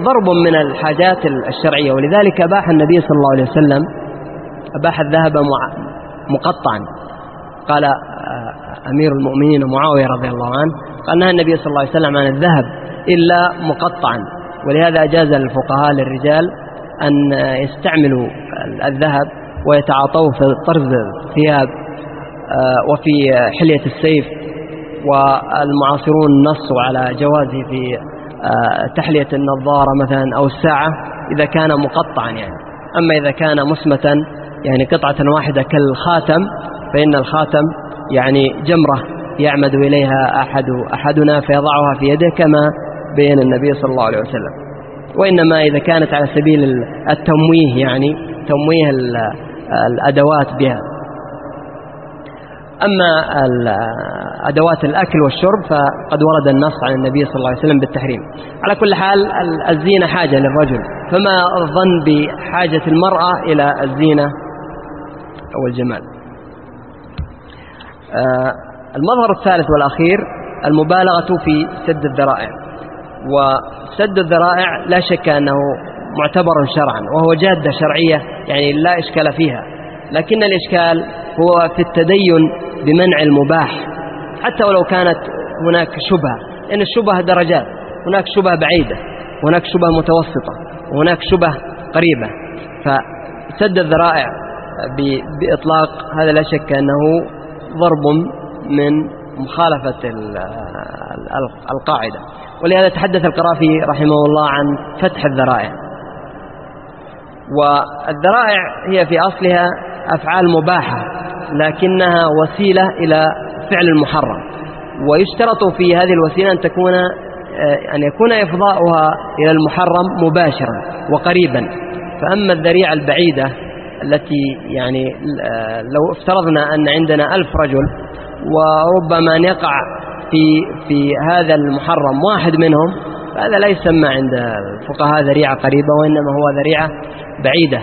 Speaker 3: ضرب من الحاجات الشرعية ولذلك أباح النبي صلى الله عليه وسلم أباح الذهب مقطعا. قال آه، أمير المؤمنين معاوية رضي الله عنه قال نهى النبي صلى الله عليه وسلم عن الذهب إلا مقطعا. ولهذا أجاز الفقهاء للرجال أن يستعملوا الذهب ويتعاطوه في طرز ثياب آه، وفي حلية السيف والمعاصرون نصوا على جوازه في آه، تحلية النظارة مثلا أو الساعة إذا كان مقطعا يعني. أما إذا كان مسمة يعني قطعة واحدة كالخاتم فإن الخاتم يعني جمرة يعمد إليها أحد أحدنا فيضعها في يده كما بين النبي صلى الله عليه وسلم. وإنما إذا كانت على سبيل التمويه يعني تمويه الأدوات بها. أما أدوات الأكل والشرب فقد ورد النص عن النبي صلى الله عليه وسلم بالتحريم. على كل حال الزينة حاجة للرجل. فما الظن بحاجة المرأة إلى الزينة؟ أو الجمال آه، المظهر الثالث والأخير المبالغة في سد الذرائع. وسد الذرائع لا شك أنه معتبر شرعا وهو جادة شرعية يعني لا إشكال فيها. لكن الإشكال هو في التدين بمنع المباح حتى ولو كانت هناك شبهة. لأن الشبهة درجات هناك شبهة بعيدة هناك شبهة متوسطة وهناك شبهة قريبة. فسد الذرائع بإطلاق هذا لا شك أنه ضرب من مخالفة القاعدة. ولهذا تحدث القرافي رحمه الله عن فتح الذرائع. والذرائع هي في أصلها أفعال مباحة لكنها وسيلة إلى فعل المحرم. ويشترط في هذه الوسيلة أن تكون أن يكون إفضاؤها إلى المحرم مباشرا وقريبا. فأما الذريعة البعيدة التي يعني لو افترضنا أن عندنا ألف رجل وربما أن يقع في في هذا المحرم واحد منهم هذا لا يسمى عند الفقهاء ذريعة قريبة وإنما هو ذريعة بعيدة.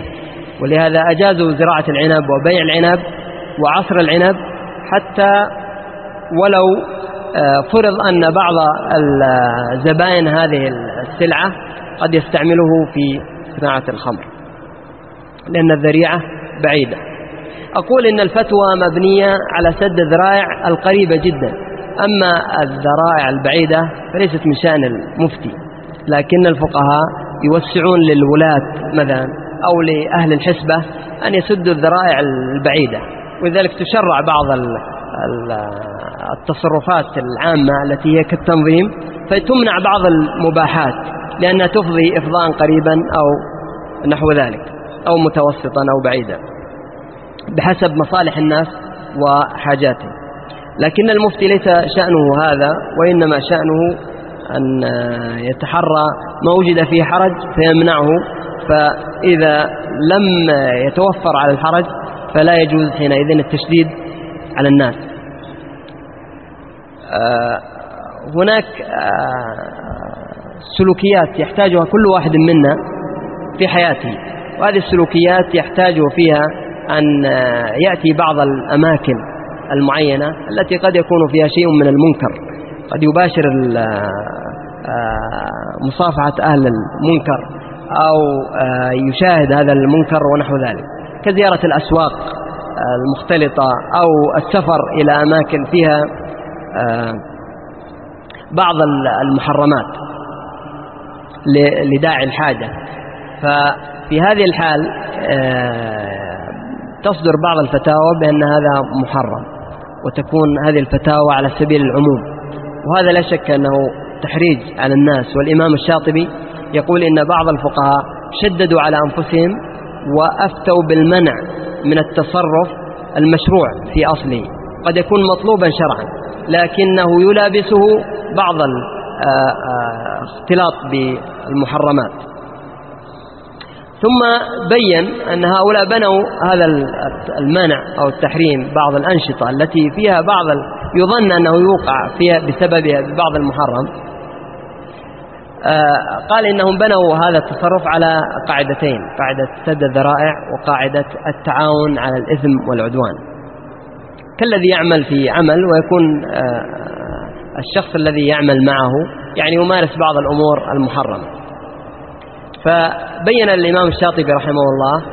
Speaker 3: ولهذا أجازوا زراعة العنب وبيع العنب وعصر العنب حتى ولو آه، فرض أن بعض الزبائن هذه السلعة قد يستعمله في صناعة الخمر. لأن الذريعة بعيدة. أقول إن الفتوى مبنية على سد الذرائع القريبة جدا. أما الذرائع البعيدة فليست من شأن المفتي. لكن الفقهاء يوسعون للولاة مثلا أو لأهل الحسبة أن يسدوا الذرائع البعيدة. ولذلك تشرع بعض التصرفات العامة التي هي كالتنظيم. فتمنع بعض المباحات لأنها تفضي إفضاء قريبا أو نحو ذلك. أو متوسطا أو بعيدا بحسب مصالح الناس وحاجاتهم. لكن المفتي ليس شأنه هذا وإنما شأنه أن يتحرى ما وجد فيه حرج فيمنعه فإذا لم يتوفر على الحرج فلا يجوز حينئذ التشديد على الناس. آه، هناك آه، سلوكيات يحتاجها كل واحد منا في حياته. وهذه السلوكيات يحتاج فيها أن يأتي بعض الأماكن المعينة التي قد يكون فيها شيء من المنكر. قد يباشر آه، مصافحة أهل المنكر أو يشاهد هذا المنكر ونحو ذلك. كزيارة الأسواق المختلطة أو السفر إلى أماكن فيها آه، بعض المحرمات لداعي الحاجة. ففي هذه الحال آه، تصدر بعض الفتاوى بأن هذا محرم وتكون هذه الفتاوى على سبيل العموم. وهذا لا شك أنه تحريج على الناس. والإمام الشاطبي يقول إن بعض الفقهاء شددوا على أنفسهم وأفتوا بالمنع من التصرف المشروع في أصله. قد يكون مطلوبا شرعا لكنه يلابسه بعض الاختلاط آه، بالمحرمات. ثم بين أن هؤلاء بنوا هذا المنع أو التحريم بعض الأنشطة التي فيها بعض يظن أنه يوقع فيها بسببها ببعض المحرم. آه، قال إنهم بنوا هذا التصرف على قاعدتين قاعدة سد الذرائع وقاعدة التعاون على الإثم والعدوان. كالذي يعمل في عمل ويكون آه، الشخص الذي يعمل معه يعني يمارس بعض الأمور المحرمة. فبين الإمام الشاطبي رحمه الله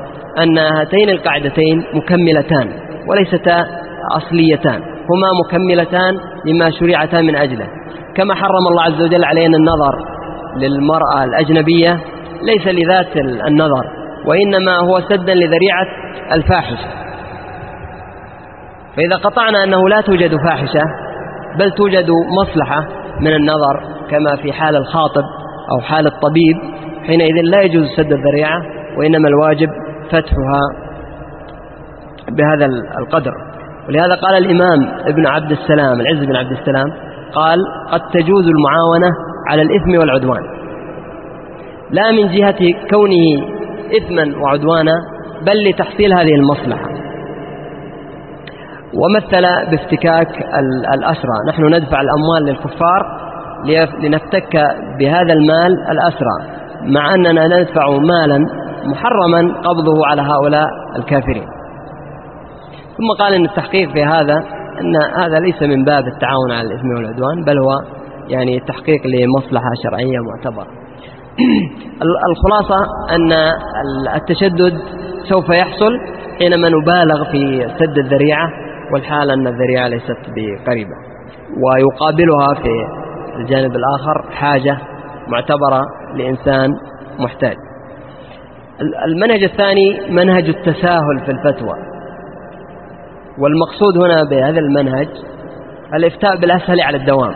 Speaker 3: أن هاتين القاعدتين مكملتان وليستا أصليتان هما مكملتان لما شرعتا من أجله. كما حرم الله عز وجل علينا النظر للمرأة الأجنبية ليس لذات النظر وإنما هو سدا لذريعة الفاحشة. فإذا قطعنا أنه لا توجد فاحشة بل توجد مصلحة من النظر كما في حال الخاطب أو حال الطبيب حينئذ لا يجوز سد الذريعة وإنما الواجب فتحها بهذا القدر. ولهذا قال الإمام ابن عبد السلام العز بن عبد السلام قال قد تجوز المعاونة على الإثم والعدوان. لا من جهة كونه إثما وعدوانا بل لتحصيل هذه المصلحة. ومثل بافتكاك الأسرى. نحن ندفع الأموال للكفار لنفتك بهذا المال الأسرى. مع أننا ندفع مالا محرما قبضه على هؤلاء الكافرين. ثم قال أن التحقيق في هذا أن هذا ليس من باب التعاون على الإثم والعدوان بل هو يعني تحقيق لمصلحة شرعية معتبرة. الخلاصة أن التشدد سوف يحصل حينما نبالغ في سد الذريعة والحال أن الذريعة ليست بقريبة. ويقابلها في الجانب الآخر حاجة معتبرة لإنسان محتاج. المنهج الثاني منهج التساهل في الفتوى. والمقصود هنا بهذا المنهج الإفتاء بالأسهل على الدوام.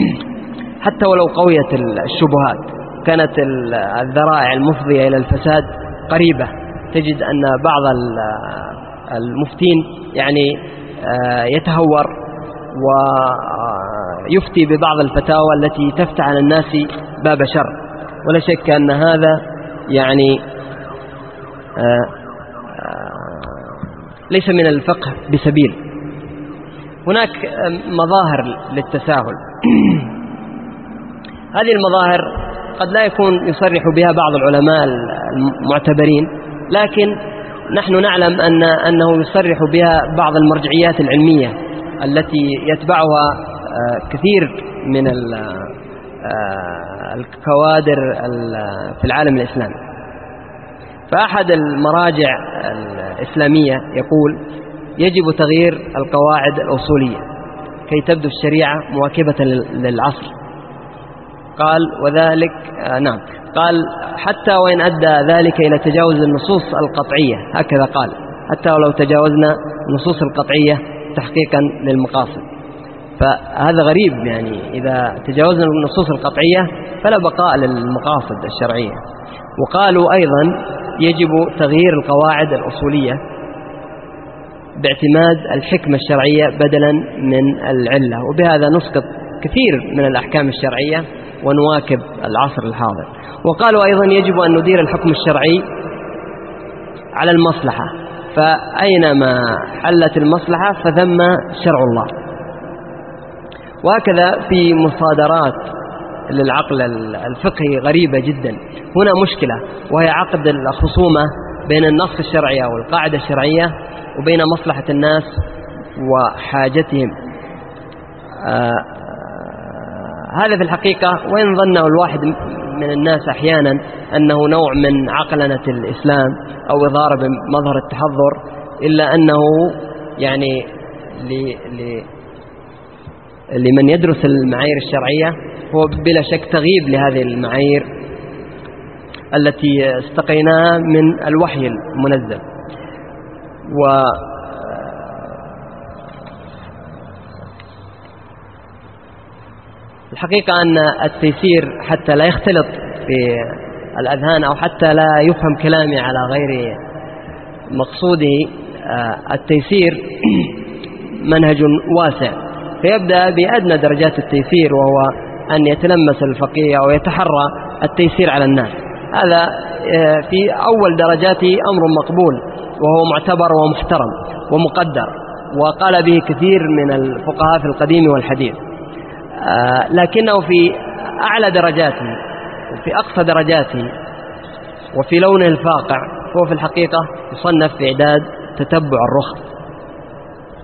Speaker 3: حتى ولو قويت الشبهات كانت الذرائع المفضية إلى الفساد قريبة. تجد أن بعض المفتين يعني آه، يتهور ويفتي ببعض الفتاوى التي تفتح على الناس باب شر. ولا شك أن هذا يعني آه، آه، ليس من الفقه بسبيل. هناك مظاهر للتساهل. هذه المظاهر قد لا يكون يصرح بها بعض العلماء المعتبرين لكن نحن نعلم أن أنه يصرح بها بعض المرجعيات العلمية التي يتبعها آه، كثير من آه، الكوادر في العالم الإسلامي. فأحد المراجع الإسلامية يقول يجب تغيير القواعد الأصولية كي تبدو الشريعة مواكبة للعصر. قال وذلك آه نعم. قال حتى وإن أدى ذلك إلى تجاوز النصوص القطعية. هكذا قال حتى ولو تجاوزنا النصوص القطعية تحقيقا للمقاصد. فهذا غريب يعني. إذا تجاوزنا النصوص القطعية فلا بقاء للمقاصد الشرعية. وقالوا أيضا يجب تغيير القواعد الأصولية باعتماد الحكمة الشرعية بدلا من العلة. وبهذا نسقط كثير من الأحكام الشرعية ونواكب العصر الحاضر. وقالوا أيضا يجب أن ندير الحكم الشرعي على المصلحة. فأينما حلت المصلحة فثم شرع الله. وهكذا في مصادرات للعقل الفقهي غريبة جدا. هنا مشكلة وهي عقد الخصومة بين النص الشرعي أو القاعدة الشرعية وبين مصلحة الناس وحاجتهم. آه هذا في الحقيقة وإن ظنه الواحد من الناس أحيانا أنه نوع من عقلنة الإسلام أو إظهار بمظهر التحضر إلا أنه يعني لمن يدرس المعايير الشرعية هو بلا شك تغييب لهذه المعايير التي استقيناها من الوحي المنزل. و الحقيقة أن التيسير حتى لا يختلط في الأذهان أو حتى لا يفهم كلامي على غير مقصوده آه، التيسير منهج واسع. فيبدأ بأدنى درجات التيسير وهو أن يتلمس الفقيه أو يتحرى التيسير على الناس. هذا آه، في أول درجاته أمر مقبول وهو معتبر ومحترم ومقدر وقال به كثير من الفقهاء في القديم والحديث. آه، لكنه في أعلى درجاته وفي أقصى درجاته وفي لونه الفاقع هو في الحقيقة يصنف في إعداد تتبع الرخص.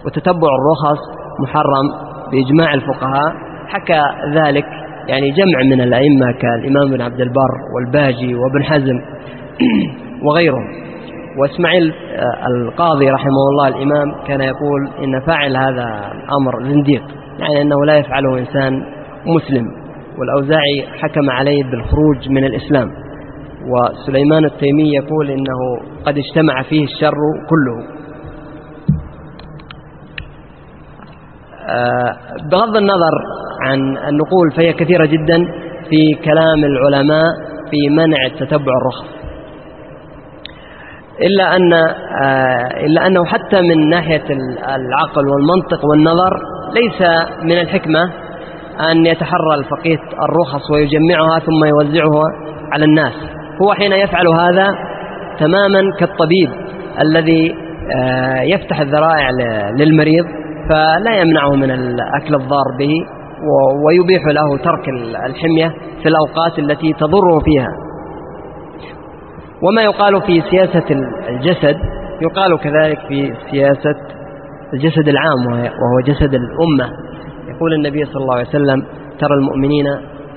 Speaker 3: وتتبع الرخص محرم بإجماع الفقهاء حكى ذلك يعني جمع من الأئمة كالإمام بن عبد البر والباجي وابن حزم وغيرهم. وإسماعيل آه، القاضي رحمه الله الإمام كان يقول إن فاعل هذا الأمر زنديق يعني أنه لا يفعله إنسان مسلم. والأوزاعي حكم عليه بالخروج من الإسلام. وسليمان التيمي يقول إنه قد اجتمع فيه الشر كله. بغض النظر عن النقول فهي كثيرة جدا في كلام العلماء في منع تتبع الرخص. إلا أن آه، إلا أنه حتى من ناحية العقل والمنطق والنظر ليس من الحكمة أن يتحرى الفقيه الرخص ويجمعها ثم يوزعها على الناس. هو حين يفعل هذا تماما كالطبيب الذي آه، يفتح الذرائع للمريض فلا يمنعه من الأكل الضار به ويبيح له ترك الحمية في الأوقات التي تضره فيها. وما يقال في سياسة الجسد يقال كذلك في سياسة الجسد العام وهو جسد الأمة. يقول النبي صلى الله عليه وسلم ترى المؤمنين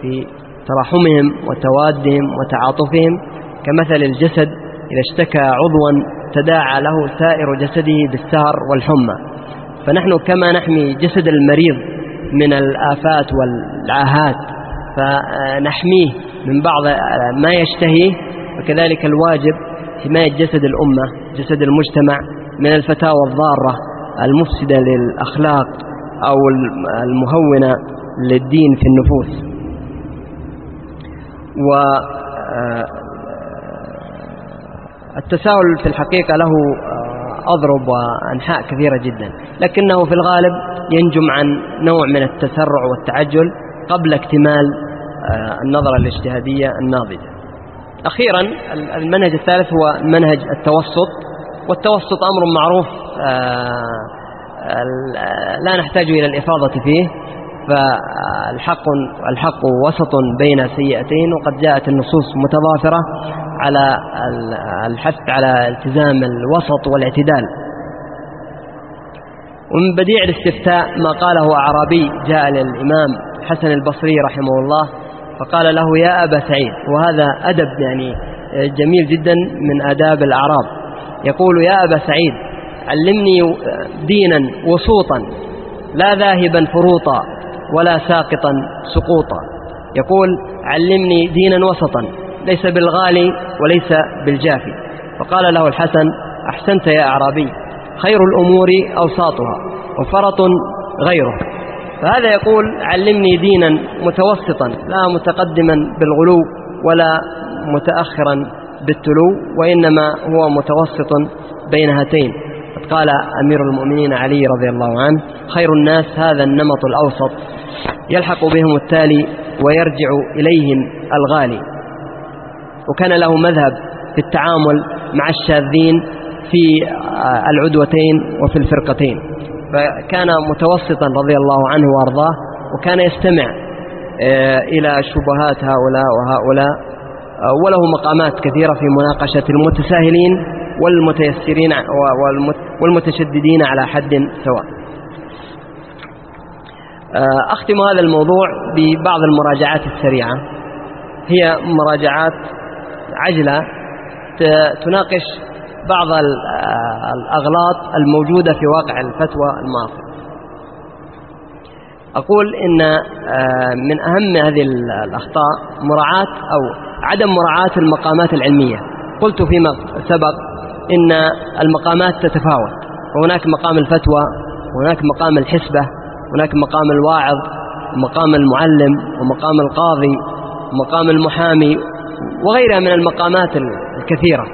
Speaker 3: في تراحمهم وتوادهم وتعاطفهم كمثل الجسد إذا اشتكى عضوا تداعى له سائر جسده بالسهر والحمى. فنحن كما نحمي جسد المريض من الآفات والعاهات فنحميه من بعض ما يشتهيه وكذلك الواجب حماية جسد الأمة جسد المجتمع من الفتاوى الضارة المفسدة للأخلاق أو المهونة للدين في النفوس. و آه، التساهل في الحقيقة له أضرب وأنحاء كثيرة جدا. لكنه في الغالب ينجم عن نوع من التسرع والتعجل قبل اكتمال آه، النظرة الاجتهادية الناضجة. أخيرا المنهج الثالث هو منهج التوسط. والتوسط أمر معروف لا نحتاج إلى الإفاضة فيه. فالحق الحق وسط بين سيئتين وقد جاءت النصوص متضافرة. على الحث على التزام الوسط والاعتدال. ومن بديع الاستفتاء ما قاله أعرابي جاء للإمام حسن البصري رحمه الله فقال له يا أبا سعيد. وهذا أدب يعني جميل جدا من آداب الأعراب. يقول يا أبا سعيد علمني دينا وسوطا لا ذاهبا فروطا ولا ساقطا سقوطا. يقول علمني دينا وسطا ليس بالغالي وليس بالجافي. فقال له الحسن أحسنت يا أعرابي خير الأمور أوساطها وفرط غيره فهذا يقول علمني دينا متوسطا لا متقدما بالغلو ولا متأخرا بالتلو وإنما هو متوسط بين هاتين. قال أمير المؤمنين علي رضي الله عنه خير الناس هذا النمط الأوسط يلحق بهم التالي ويرجع إليهم الغالي. وكان له مذهب في التعامل مع الشاذين في العدوتين وفي الفرقتين. فكان متوسطا رضي الله عنه وأرضاه وكان يستمع آه، إلى شبهات هؤلاء وهؤلاء آه، وله مقامات كثيرة في مناقشة المتساهلين والمتيسرين والمتشددين على حد سواء. آه، أختم هذا الموضوع ببعض المراجعات السريعة. هي مراجعات عجلة تناقش بعض الأغلاط الموجودة في واقع الفتوى المعاصر أقول إن آه، من أهم هذه الأخطاء مراعاة أو عدم مراعاة المقامات العلمية. قلت فيما سبق إن المقامات تتفاوت. وهناك مقام الفتوى وهناك مقام الحسبة هناك مقام الواعظ ومقام المعلم ومقام القاضي ومقام المحامي وغيرها من المقامات الكثيرة.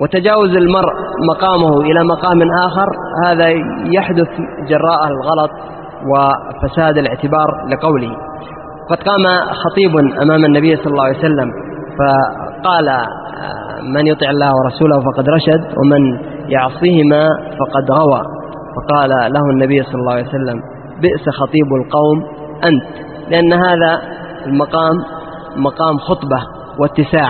Speaker 3: وتجاوز المرء مقامه إلى مقام آخر هذا يحدث جراء الغلط وفساد الاعتبار لقوله. قد قام خطيب أمام النبي صلى الله عليه وسلم فقال آه، من يطع الله ورسوله فقد رشد ومن يعصيهما فقد غوى. فقال له النبي صلى الله عليه وسلم بئس خطيب القوم أنت. لأن هذا المقام مقام خطبة واتساع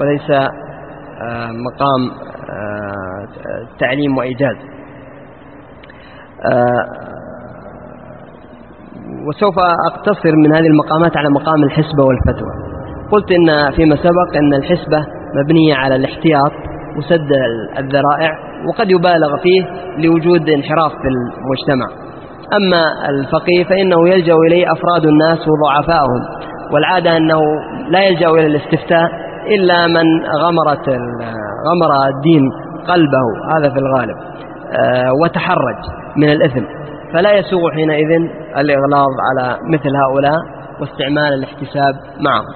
Speaker 3: وليس آه، مقام آه، تعليم وإيجاز. آه، وسوف أقتصر من هذه المقامات على مقام الحسبة والفتوى. قلت إن فيما سبق أن الحسبة مبنية على الاحتياط وسد الذرائع وقد يبالغ فيه لوجود انحراف في المجتمع. أما الفقيه فإنه يلجأ إليه أفراد الناس وضعفائهم والعادة أنه لا يلجأ إلى الاستفتاء إلا من غمرت غمر الدين قلبه هذا في الغالب. آه، وتحرج من الإثم. فلا يسوغ حينئذ الإغلاظ على مثل هؤلاء واستعمال الاحتساب معهم.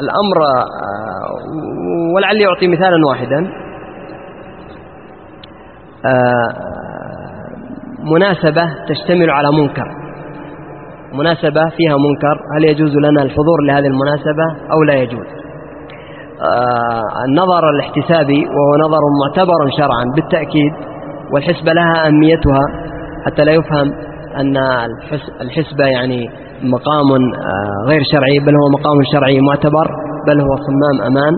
Speaker 3: الأمر آه، ولعلي يعطي مثالا واحدا. مناسبة تشتمل على منكر. مناسبة فيها منكر هل يجوز لنا الحضور لهذه المناسبة أو لا يجوز؟ النظر الاحتسابي وهو نظر معتبر شرعا بالتأكيد والحسبة لها أهميتها حتى لا يفهم أن الحسبة يعني مقام آه، غير شرعي بل هو مقام شرعي معتبر بل هو صمام أمان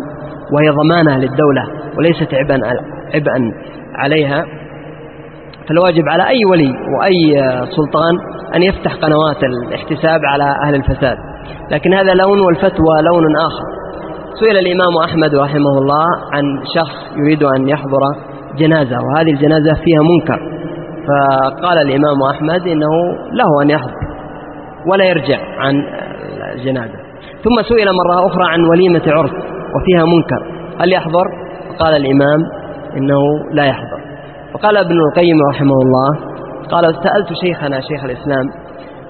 Speaker 3: وهي ضمانة للدولة وليست عبئا عبئا عليها. فالواجب على أي ولي وأي سلطان أن يفتح قنوات الاحتساب على أهل الفساد. لكن هذا لون والفتوى لون آخر. سئل الإمام أحمد رحمه الله عن شخص يريد أن يحضر جنازة وهذه الجنازة فيها منكر. فقال الإمام أحمد إنه له أن يحضر ولا يرجع عن الجنازة. ثم سئل مرة أخرى عن وليمة عرس وفيها منكر. هل يحضر؟ قال الإمام إنه لا يحضر. وقال ابن القيم رحمه الله قال سألت شيخنا شيخ الإسلام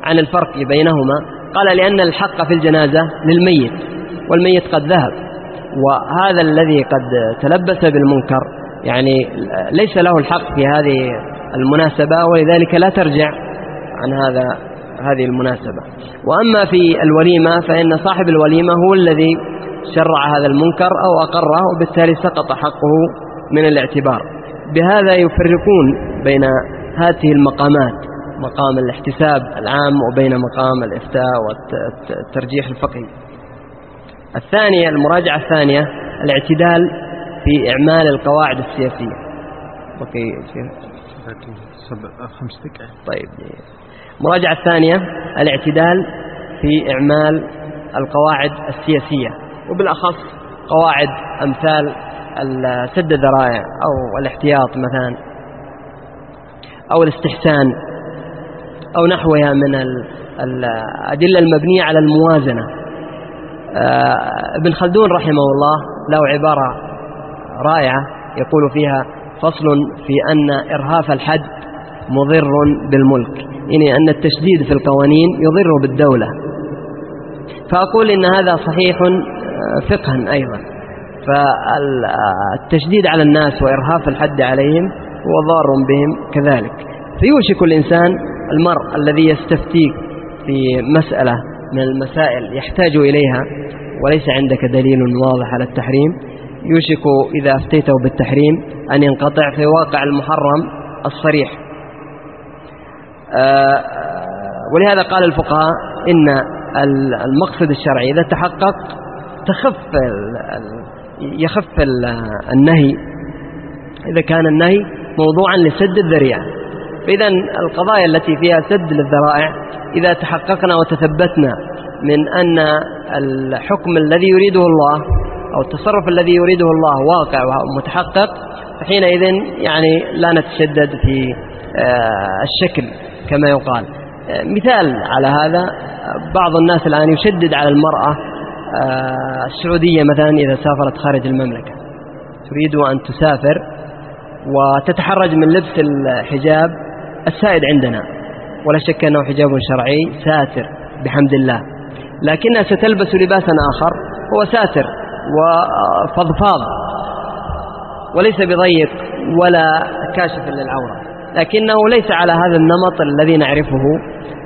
Speaker 3: عن الفرق بينهما قال لأن الحق في الجنازة للميت والميت قد ذهب وهذا الذي قد تلبس بالمنكر يعني ليس له الحق في هذه المناسبة ولذلك لا ترجع عن هذا هذه المناسبة. وأما في الوليمة فإن صاحب الوليمة هو الذي شرع هذا المنكر أو أقره وبالتالي سقط حقه من الاعتبار. بهذا يفرقون بين هذه المقامات مقام الاحتساب العام وبين مقام الإفتاء والترجيح الفقهي. الثانية المراجعة الثانية الاعتدال في إعمال القواعد السياسية. بقي
Speaker 2: خمس دقائق
Speaker 3: طيب. المراجعة الثانية الاعتدال في إعمال القواعد السياسية. وبالأخص قواعد أمثال سد الذرائع أو الاحتياط مثلا أو الاستحسان أو نحوها من الأدلة المبنية على الموازنة. آه، ابن خلدون رحمه الله له عبارة رائعة يقول فيها فصل في أن إرهاف الحد مضر بالملك يعني أن التشديد في القوانين يضر بالدولة. فأقول إن هذا صحيح آه، فقها أيضا. فالتشديد على الناس وإرهاف الحد عليهم هو ضار بهم كذلك. فيوشك الإنسان المرء الذي يستفتيك في مسألة من المسائل يحتاج إليها وليس عندك دليل واضح على التحريم. يوشك إذا أفتيته بالتحريم أن ينقطع في واقع المحرم الصريح. آه، ولهذا قال الفقهاء إن المقصد الشرعي إذا تحقق تخف يخف النهي. إذا كان النهي موضوعا لسد الذريعة. فإذا القضايا التي فيها سد للذرائع إذا تحققنا وتثبتنا من أن الحكم الذي يريده الله أو التصرف الذي يريده الله واقع ومتحقق فحينئذ يعني لا نتشدد في آه، الشكل كما يقال. آه، مثال على هذا بعض الناس الآن يشدد على المرأة السعودية مثلا إذا سافرت خارج المملكة تريد أن تسافر وتتحرج من لبس الحجاب السائد عندنا. ولا شك أنه حجاب شرعي ساتر بحمد الله. لكنها ستلبس لباسا آخر هو ساتر وفضفاض وليس بضيق ولا كاشف للعورة. لكنه ليس على هذا النمط الذي نعرفه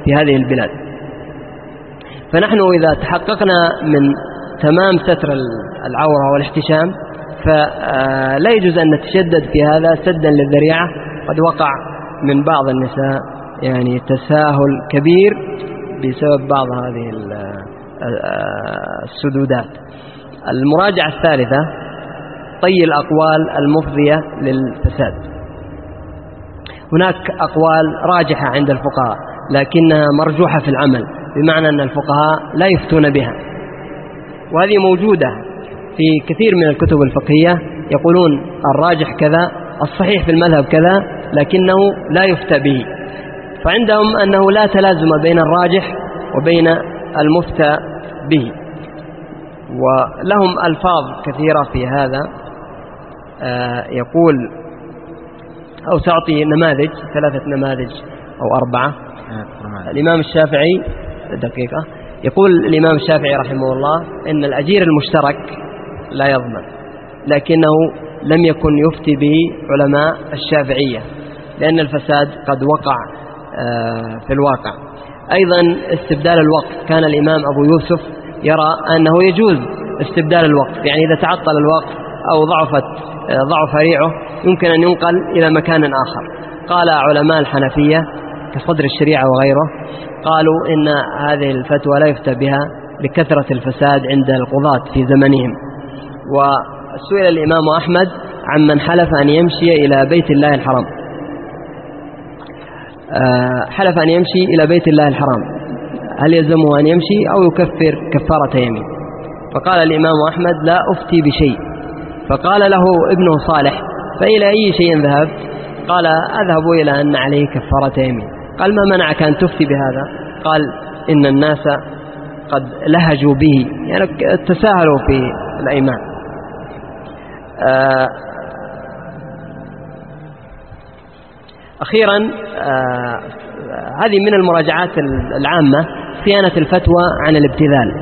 Speaker 3: في هذه البلاد. فنحن إذا تحققنا من تمام ستر العورة والاحتشام فلا يجوز أن نتشدد في هذا سدا للذريعة. قد وقع من بعض النساء يعني تساهل كبير بسبب بعض هذه السدودات. المراجعة الثالثة طي الأقوال المفضية للفساد. هناك أقوال راجحة عند الفقهاء لكنها مرجوحة في العمل. بمعنى أن الفقهاء لا يفتون بها. وهذه موجودة في كثير من الكتب الفقهية. يقولون الراجح كذا الصحيح في المذهب كذا لكنه لا يفتى به. فعندهم أنه لا تلازم بين الراجح وبين المفتى به. ولهم ألفاظ كثيرة في هذا. آه، يقول أو تعطي نماذج ثلاثة نماذج أو أربعة. الإمام الشافعي دقيقة. يقول الإمام الشافعي رحمه الله إن الأجير المشترك لا يضمن لكنه لم يكن يفتي به علماء الشافعية لأن الفساد قد وقع آه، في الواقع. أيضا استبدال الوقت كان الإمام أبو يوسف يرى أنه يجوز استبدال الوقت يعني إذا تعطل الوقت أو ضعفت آه، ضعف ريعه يمكن أن ينقل إلى مكان آخر. قال علماء الحنفية كصدر الشريعة وغيره قالوا إن هذه الفتوى لا يفتى بها لكثرة الفساد عند القضاة في زمنهم. وسئل الإمام أحمد عمن حلف أن يمشي إلى بيت الله الحرام. آه، حلف أن يمشي إلى بيت الله الحرام. هل يلزمه أن يمشي أو يكفر كفارة يمين؟ فقال الإمام أحمد لا أفتي بشيء. فقال له ابنه صالح فإلى أي شيء ذهبت قال أذهب إلى أن عليه كفارة يمين. قال ما منعك أن تفتي بهذا؟ قال إن الناس قد لهجوا به يعني تساهلوا في الأيمان. آه أخيرا آه هذه من المراجعات العامة صيانة الفتوى عن الابتذال.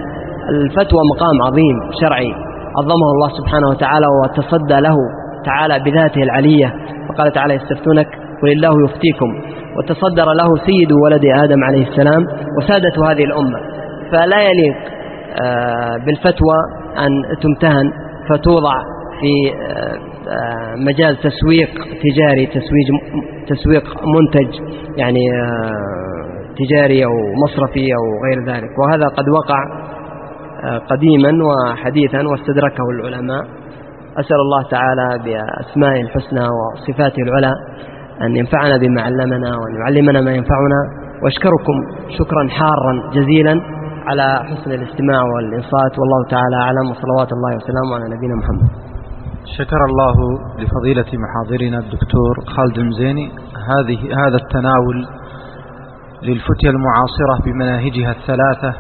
Speaker 3: الفتوى مقام عظيم شرعي عظمه الله سبحانه وتعالى وتصدى له تعالى بذاته العلية. وقال تعالى يستفتونك قل الله يفتيكم. وتصدر له سيد ولد آدم عليه السلام وسادة هذه الأمة. فلا يليق آه، بالفتوى أن تمتهن فتوضع في آه، مجال تسويق تجاري تسويق تسويق منتج يعني آه، تجاري أو مصرفي أو غير ذلك. وهذا قد وقع قديما وحديثا واستدركه العلماء. أسأل الله تعالى بأسمائه الحسنى وصفاته العلى أن ينفعنا بما علمنا وأن يعلمنا ما ينفعنا. وأشكركم شكرا حارا جزيلا على حسن الاستماع والإنصات. والله تعالى أعلم. وصلوات الله وسلامه على نبينا محمد.
Speaker 2: شكر الله لفضيلة محاضرنا الدكتور خالد المزيني. هذه هذا التناول للفتية المعاصرة بمناهجها الثلاثة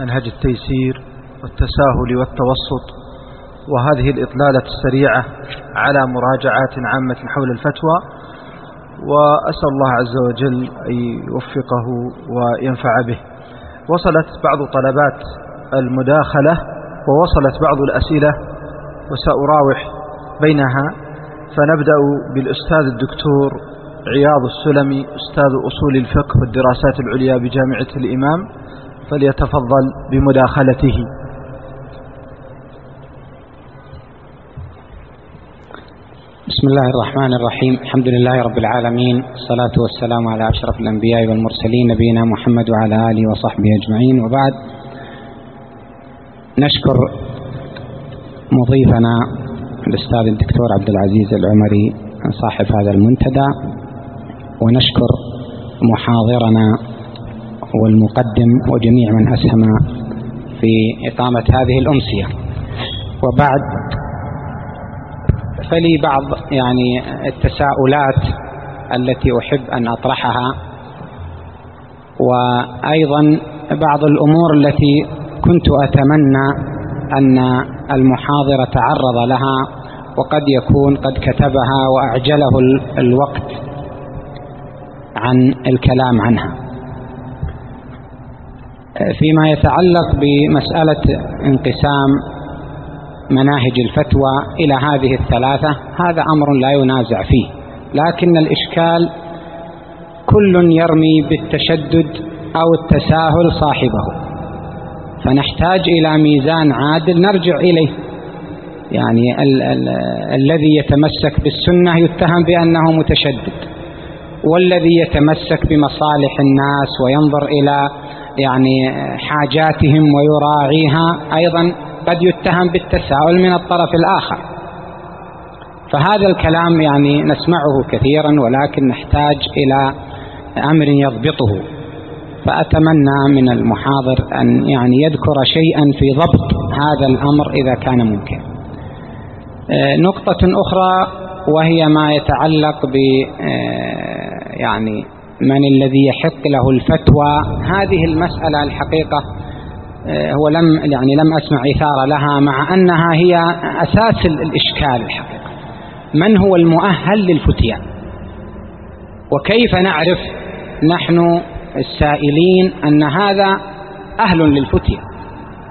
Speaker 2: منهج التيسير والتساهل والتوسط. وهذه الإطلالة السريعة على مراجعات عامة حول الفتوى. وأسأل الله عز وجل أن يوفقه وينفع به. وصلت بعض طلبات المداخلة ووصلت بعض الأسئلة وسأراوح بينها. فنبدأ بالأستاذ الدكتور عياض السلمي أستاذ أصول الفقه والدراسات العليا بجامعة الإمام فليتفضل بمداخلته.
Speaker 4: بسم الله الرحمن الرحيم. الحمد لله رب العالمين. الصلاة والسلام على أشرف الأنبياء والمرسلين نبينا محمد وعلى آله وصحبه أجمعين. وبعد نشكر مضيفنا الأستاذ الدكتور عبد العزيز العمري صاحب هذا المنتدى ونشكر محاضرنا والمقدم وجميع من أسهم في إقامة هذه الأمسية. وبعد فلي بعض يعني التساؤلات التي أحب أن أطرحها وأيضا بعض الأمور التي كنت أتمنى أن المحاضر تعرض لها وقد يكون قد كتبها وأعجله الوقت عن الكلام عنها. فيما يتعلق بمسألة انقسام مناهج الفتوى إلى هذه الثلاثة هذا أمر لا ينازع فيه. لكن الإشكال كل يرمي بالتشدد أو التساهل صاحبه. فنحتاج إلى ميزان عادل نرجع إليه. يعني ال ال الذي يتمسك بالسنة يتهم بأنه متشدد. والذي يتمسك بمصالح الناس وينظر إلى يعني حاجاتهم ويراعيها أيضا قد يتهم بالتساؤل من الطرف الآخر. فهذا الكلام يعني نسمعه كثيرا ولكن نحتاج إلى أمر يضبطه. فأتمنى من المحاضر أن يعني يذكر شيئا في ضبط هذا الأمر إذا كان ممكن. آه، نقطة أخرى وهي ما يتعلق ب آه، يعني من الذي يحق له الفتوى. هذه المسألة الحقيقة هو لم يعني لم أسمع إثارة لها مع أنها هي أساس الإشكال الحقيقة. من هو المؤهل للفتيان؟ وكيف نعرف نحن السائلين أن هذا أهل للفتية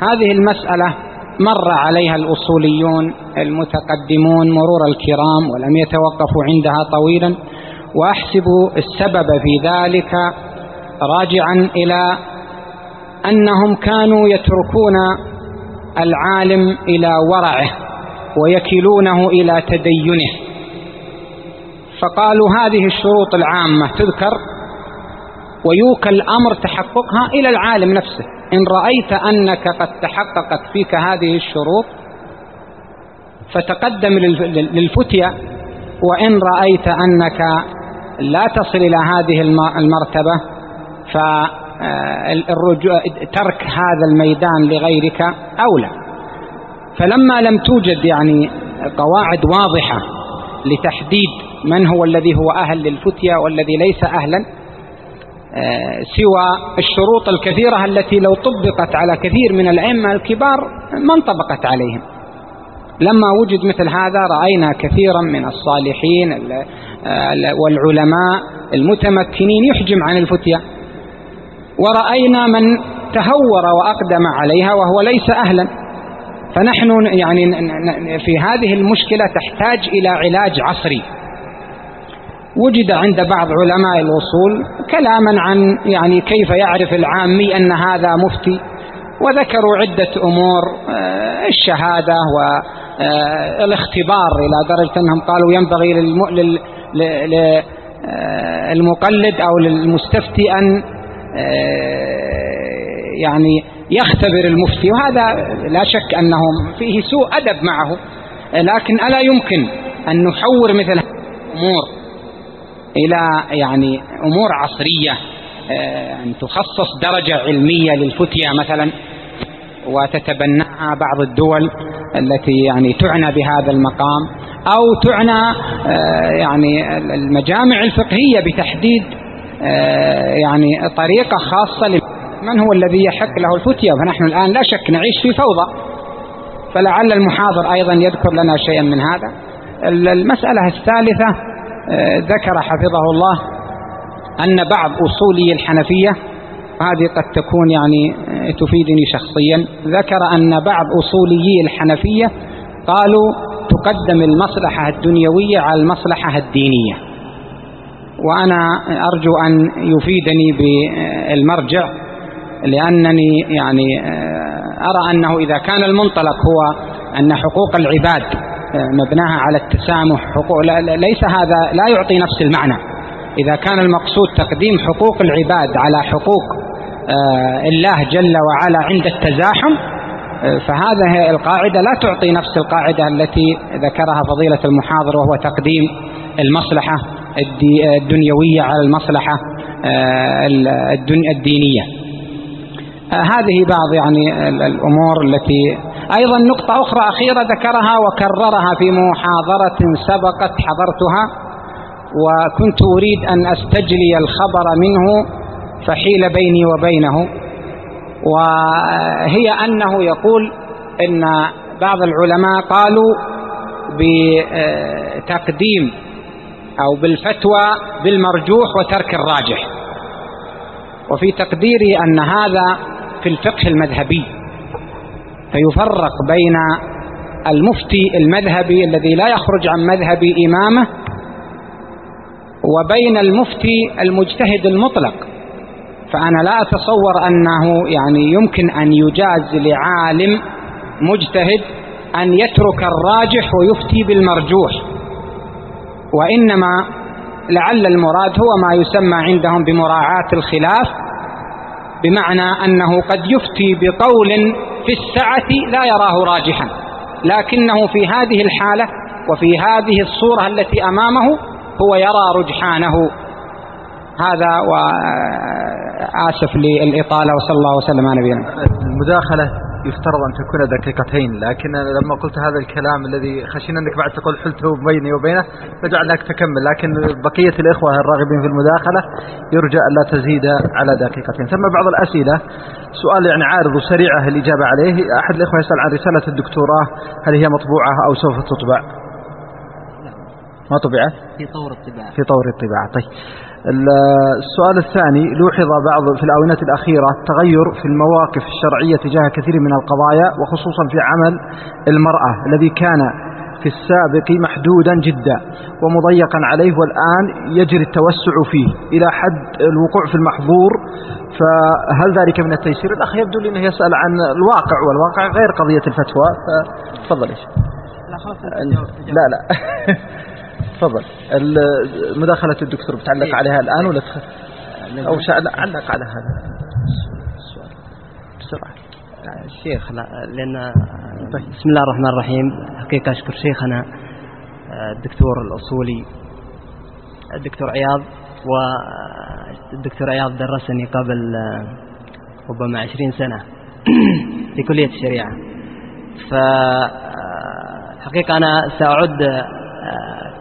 Speaker 4: هذه المسألة مر عليها الأصوليون المتقدمون مرور الكرام ولم يتوقفوا عندها طويلا وأحسب السبب في ذلك راجعا إلى أنهم كانوا يتركون العالم إلى ورعه ويكلونه إلى تدينه. فقالوا هذه الشروط العامة تذكر ويوكل أمر تحققها إلى العالم نفسه. إن رأيت أنك قد تحققت فيك هذه الشروط فتقدم للفتية وإن رأيت أنك لا تصل إلى هذه المرتبة فالرجوع ترك هذا الميدان لغيرك أولى. فلما لم توجد يعني قواعد واضحة لتحديد من هو الذي هو أهل للفتية والذي ليس أهلا آه، سوى الشروط الكثيرة التي لو طبقت على كثير من الأئمة الكبار ما انطبقت عليهم. لما وجد مثل هذا رأينا كثيرا من الصالحين والعلماء المتمكنين يحجم عن الفتية. ورأينا من تهور وأقدم عليها وهو ليس أهلا. فنحن يعني في هذه المشكلة تحتاج إلى علاج عصري. وجد عند بعض علماء الوصول كلاما عن يعني كيف يعرف العامي أن هذا مفتي وذكروا عدة أمور آه، الشهادة والاختبار إلى درجة أنهم قالوا ينبغي للمقلد أو للمستفتي أن آه، يعني يختبر المفتي وهذا لا شك أنه فيه سوء أدب معه لكن ألا يمكن أن نحور مثل الأمور إلى يعني أمور عصرية آه، أن تخصص درجة علمية للفتية مثلا وتتبناها بعض الدول التي يعني تعنى بهذا المقام أو تعنى آه، يعني المجامع الفقهية بتحديد آه، يعني طريقة خاصة من هو الذي يحق له الفتية؟ فنحن الآن لا شك نعيش في فوضى. فلعل المحاضر أيضا يذكر لنا شيئا من هذا. المسألة الثالثة آه، ذكر حفظه الله أن بعض أصولي الحنفية هذه قد تكون يعني تفيدني شخصيا ذكر أن بعض أصوليي الحنفية قالوا تقدم المصلحة الدنيوية على المصلحة الدينية. وأنا أرجو أن يفيدني بالمرجع لأنني يعني أرى أنه إذا كان المنطلق هو أن حقوق العباد مبناها على التسامح حقوق ليس هذا لا يعطي نفس المعنى. إذا كان المقصود تقديم حقوق العباد على حقوق آه، الله جل وعلا عند التزاحم آه، فهذه القاعدة. لا تعطي نفس القاعدة التي ذكرها فضيلة المحاضر وهو تقديم المصلحة الدنيوية على المصلحة آه، الدينية. هذه بعض يعني الأمور التي أيضا نقطة أخرى أخيرة ذكرها وكررها في محاضرة سبقت حضرتها وكنت أريد أن أستجلي الخبر منه فحيل بيني وبينه. وهي أنه يقول إن بعض العلماء قالوا بتقديم أو بالفتوى بالمرجوح وترك الراجح. وفي تقديري أن هذا في الفقه المذهبي فيفرق بين المفتي المذهبي الذي لا يخرج عن مذهب إمامه وبين المفتي المجتهد المطلق. فأنا لا أتصور أنه يعني يمكن أن يجاز لعالم مجتهد أن يترك الراجح ويفتي بالمرجوح. وإنما لعل المراد هو ما يسمى عندهم بمراعاة الخلاف بمعنى أنه قد يفتي بقول في السعة لا يراه راجحا لكنه في هذه الحالة وفي هذه الصورة التي أمامه هو يرى رجحانه. هذا وآسف للإطالة وصلى الله وسلم على نبينا
Speaker 2: المداخلة. يفترض أن تكون دقيقتين لكن لما قلت هذا الكلام الذي خشينا أنك بعد تقول حلته بيني وبينه فجعلناك تكمل لكن بقية الإخوة الراغبين في المداخلة يرجى أن لا تزيد على دقيقتين. ثم بعض الأسئلة سؤال يعني عارض وسريعة الإجابة عليه؟ أحد الإخوة يسأل عن رسالة الدكتوراه هل هي مطبوعة أو سوف تطبع؟ ما طبعت
Speaker 3: في طور الطباعة.
Speaker 2: في طور الطباعة. طيب. السؤال الثاني لوحظ بعض في الآونة الأخيرة تغير في المواقف الشرعية تجاه كثير من القضايا وخصوصا في عمل المرأة الذي كان في السابق محدودا جدا ومضيقا عليه والآن يجري التوسع فيه إلى حد الوقوع في المحظور. فهل ذلك من التيسير؟ الأخ يبدو لي أنه يسأل عن الواقع والواقع غير قضية الفتوى. فتفضل إيش لا لا. تفضل. مداخلة الدكتور بتعلق عليها الآن ولا تخ... أو علق على هذا. السؤال
Speaker 3: بسرعة. الشيخ لا لأن طيب. بسم الله الرحمن الرحيم. حقيقة أشكر شيخنا الدكتور الأصولي الدكتور عياض والدكتور عياض درسني قبل ربما عشرين سنة في كلية الشريعة. فحقيقة أنا سأعد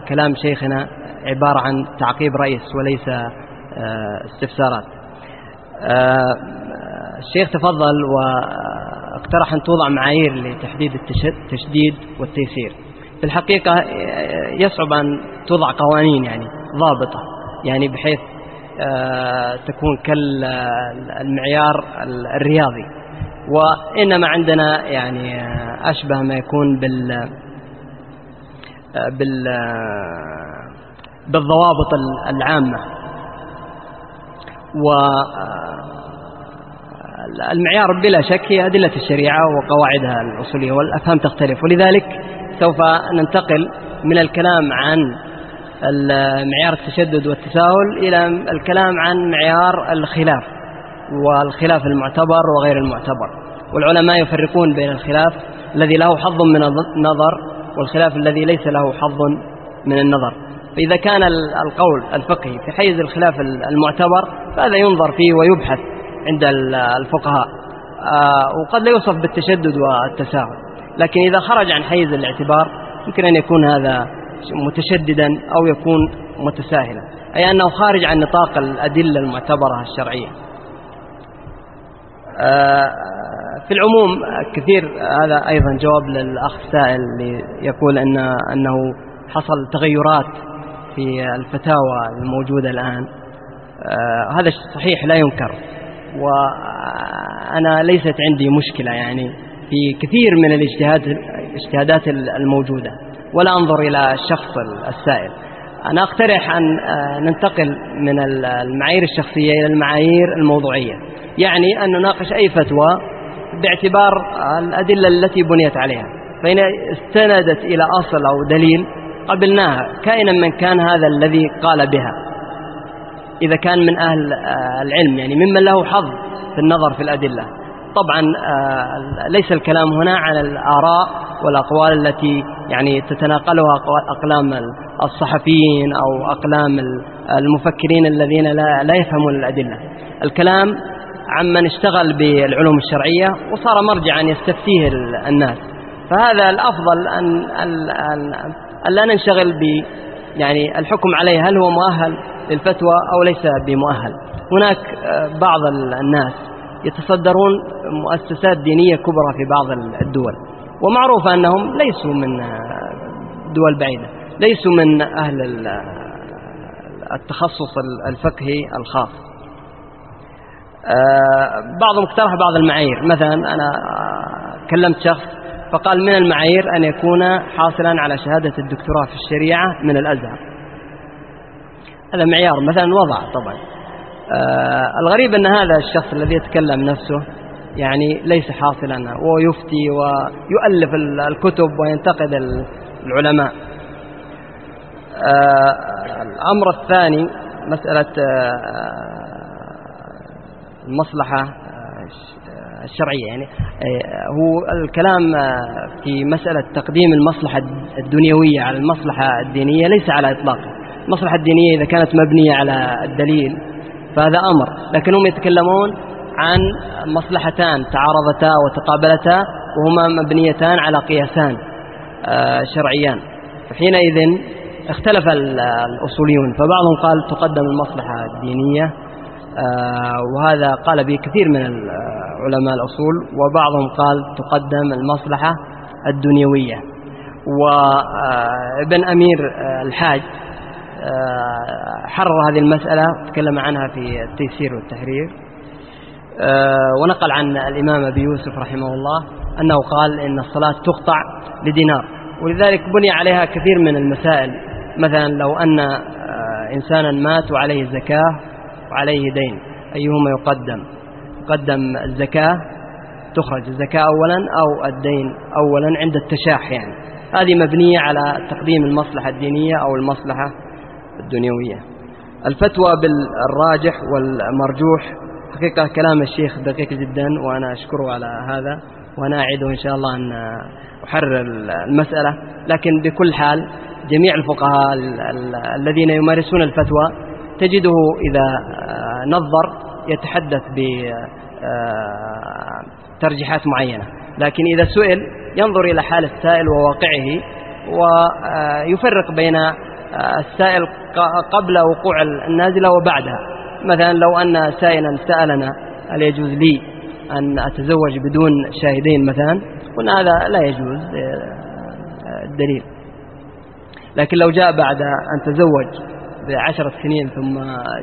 Speaker 3: كلام شيخنا عبارة عن تعقيب رئيس وليس استفسارات. الشيخ تفضل واقترح أن توضع معايير لتحديد التشديد والتيسير. في الحقيقة يصعب أن توضع قوانين يعني ضابطة يعني بحيث تكون كالمعيار الرياضي. وإنما عندنا يعني أشبه ما يكون بال بال بالضوابط العامة. و المعيار بلا شك هي أدلة الشريعة وقواعدها الأصولية والأفهام تختلف. ولذلك سوف ننتقل من الكلام عن معيار التشدد والتساهل إلى الكلام عن معيار الخلاف والخلاف المعتبر وغير المعتبر. والعلماء يفرقون بين الخلاف الذي له حظ من النظر والخلاف الذي ليس له حظ من النظر. فإذا كان القول الفقهي في حيز الخلاف المعتبر فهذا ينظر فيه ويبحث عند الفقهاء. آه، وقد لا يوصف بالتشدد والتساهل. لكن إذا خرج عن حيز الاعتبار يمكن أن يكون هذا متشددا أو يكون متساهلا. أي أنه خارج عن نطاق الأدلة المعتبرة الشرعية. آه، في العموم كثير هذا أيضا جواب للأخ السائل اللي يقول أن أنه حصل تغيرات في الفتاوى الموجودة الآن. آه، هذا صحيح لا ينكر وأنا ليست عندي مشكلة يعني في كثير من الاجتهاد الاجتهادات الموجودة ولا أنظر إلى الشخص السائل. أنا أقترح أن آه، ننتقل من المعايير الشخصية إلى المعايير الموضوعية يعني أن نناقش أي فتوى باعتبار الأدلة التي بنيت عليها. فإن استندت إلى أصل أو دليل قبلناها. كائنا من كان هذا الذي قال بها. إذا كان من أهل آه، العلم يعني ممن له حظ في النظر في الأدلة. طبعا آه، ليس الكلام هنا عن الآراء والأقوال التي يعني تتناقلها أقلام الصحفيين أو أقلام المفكرين الذين لا يفهمون الأدلة. الكلام عمن اشتغل بالعلوم الشرعية وصار مرجعا يستفتيه الناس. فهذا الأفضل أن, أن لا ننشغل ب يعني الحكم عليه هل هو مؤهل للفتوى أو ليس بمؤهل. هناك آه، بعض الناس يتصدرون مؤسسات دينية كبرى في بعض الدول. ومعروف أنهم ليسوا من آه، دول بعيدة. ليسوا من أهل التخصص الفقهي الخاص. آه، بعضهم اقترح بعض المعايير. مثلا أنا كلمت شخص فقال من المعايير أن يكون حاصلا على شهادة الدكتوراه في الشريعة من الأزهر. هذا معيار مثلا وضع طبعا. آه الغريب أن هذا الشخص الذي يتكلم نفسه يعني ليس حاصلا ويفتي ويؤلف الكتب وينتقد العلماء. آه الأمر الثاني مسألة المصلحة آه، الشرعية. يعني آه، هو الكلام آه، في مسألة تقديم المصلحة الدنيوية على المصلحة الدينية ليس على إطلاقه المصلحة الدينية إذا كانت مبنية على الدليل فهذا أمر. لكنهم يتكلمون عن مصلحتان تعارضتا وتقابلتا وهما مبنيتان على قياسان آه، شرعيان. فحينئذ اختلف الأصوليون فبعضهم قال تقدم المصلحة الدينية آه، وهذا قال به كثير من علماء الأصول وبعضهم قال تقدم المصلحة الدنيوية. وابن أمير الحاج حرر هذه المسألة تكلم عنها في التيسير والتحرير. ونقل عن الإمام أبي يوسف رحمه الله أنه قال إن الصلاة تقطع لدينار. ولذلك بني عليها كثير من المسائل. مثلا لو أن إنسانا مات وعليه زكاة وعليه دين. أيهما يقدم؟ يقدم الزكاة تخرج. الزكاة أولا أو الدين أولا عند التشاح يعني. هذه مبنية على تقديم المصلحة الدينية أو المصلحة الدنيوية. الفتوى بالراجح والمرجوح. حقيقة كلام الشيخ دقيق جدا وأنا أشكره على هذا وأنا أعده إن شاء الله أن أحرر المسألة. لكن بكل حال جميع الفقهاء الذين يمارسون الفتوى تجده إذا نظر يتحدث بترجيحات معينة. لكن إذا سئل ينظر إلى حال السائل وواقعه ويفرق بين السائل قبل وقوع النازلة وبعدها. مثلا لو أن سائلا سألنا هل يجوز لي أن أتزوج بدون شاهدين مثلا؟ قلنا هذا لا يجوز الدليل. لكن لو جاء بعد أن تزوج بعشرة سنين ثم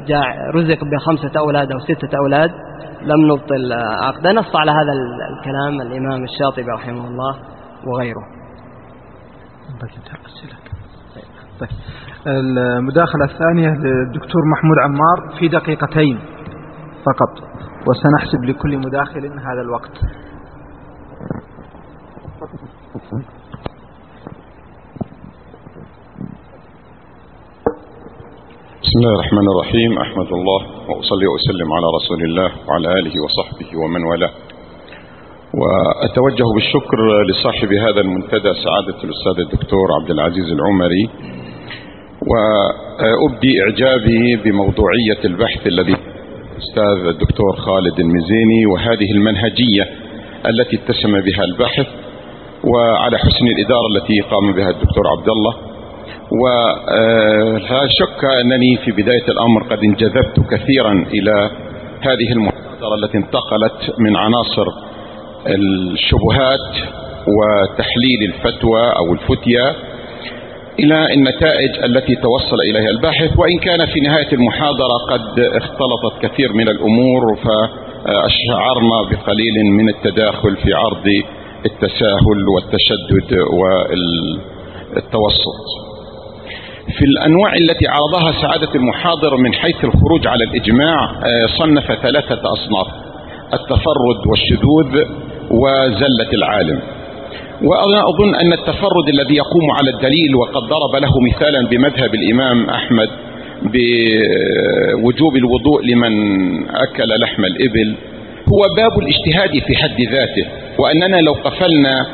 Speaker 3: جاء رزق بخمسة أولاد أو ستة أولاد لم نبطل عقده نص على هذا الكلام الإمام الشاطبي رحمه الله وغيره.
Speaker 2: طيب. المداخلة الثانية للدكتور محمود عمار في دقيقتين فقط وسنحسب لكل مداخل هذا الوقت.
Speaker 5: بسم الله الرحمن الرحيم أحمد الله وأصلي وأسلم على رسول الله وعلى آله وصحبه ومن والاه. وأتوجه بالشكر لصاحب هذا المنتدى سعادة الأستاذ الدكتور عبد العزيز العمري وأبدي إعجابي بموضوعية البحث الذي الأستاذ الدكتور خالد المزيني وهذه المنهجية التي اتسم بها البحث وعلى حسن الإدارة التي قام بها الدكتور عبد الله. ولا شك أنني في بداية الأمر قد انجذبت كثيرا إلى هذه المحاضرة التي انتقلت من عناصر الشبهات وتحليل الفتوى أو الفتية إلى النتائج التي توصل إليها الباحث. وإن كان في نهاية المحاضرة قد اختلطت كثير من الأمور فأشعرنا بقليل من التداخل في عرض التساهل والتشدد والتوسط. في الأنواع التي عرضها سعادة المحاضر من حيث الخروج على الإجماع صنف ثلاثة أصناف التفرد والشذوذ وزلة العالم. وأنا أظن أن التفرد الذي يقوم على الدليل وقد ضرب له مثالا بمذهب الإمام أحمد بوجوب الوضوء لمن أكل لحم الإبل هو باب الاجتهاد في حد ذاته. وأننا لو قفلنا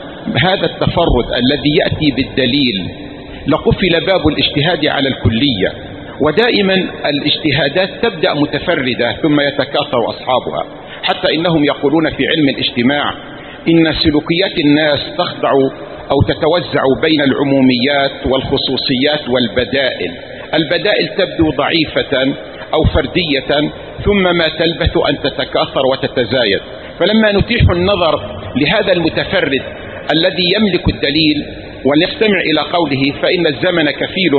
Speaker 5: هذا التفرد الذي يأتي بالدليل لقفل باب الاجتهاد على الكلية ودائما الاجتهادات تبدأ متفردة ثم يتكاثر أصحابها حتى إنهم يقولون في علم الاجتماع إن سلوكيات الناس تخضع أو تتوزع بين العموميات والخصوصيات والبدائل. البدائل تبدو ضعيفة أو فردية ثم ما تلبث أن تتكاثر وتتزايد. فلما نتيح النظر لهذا المتفرد الذي يملك الدليل وليستمع إلى قوله فإن الزمن كفيل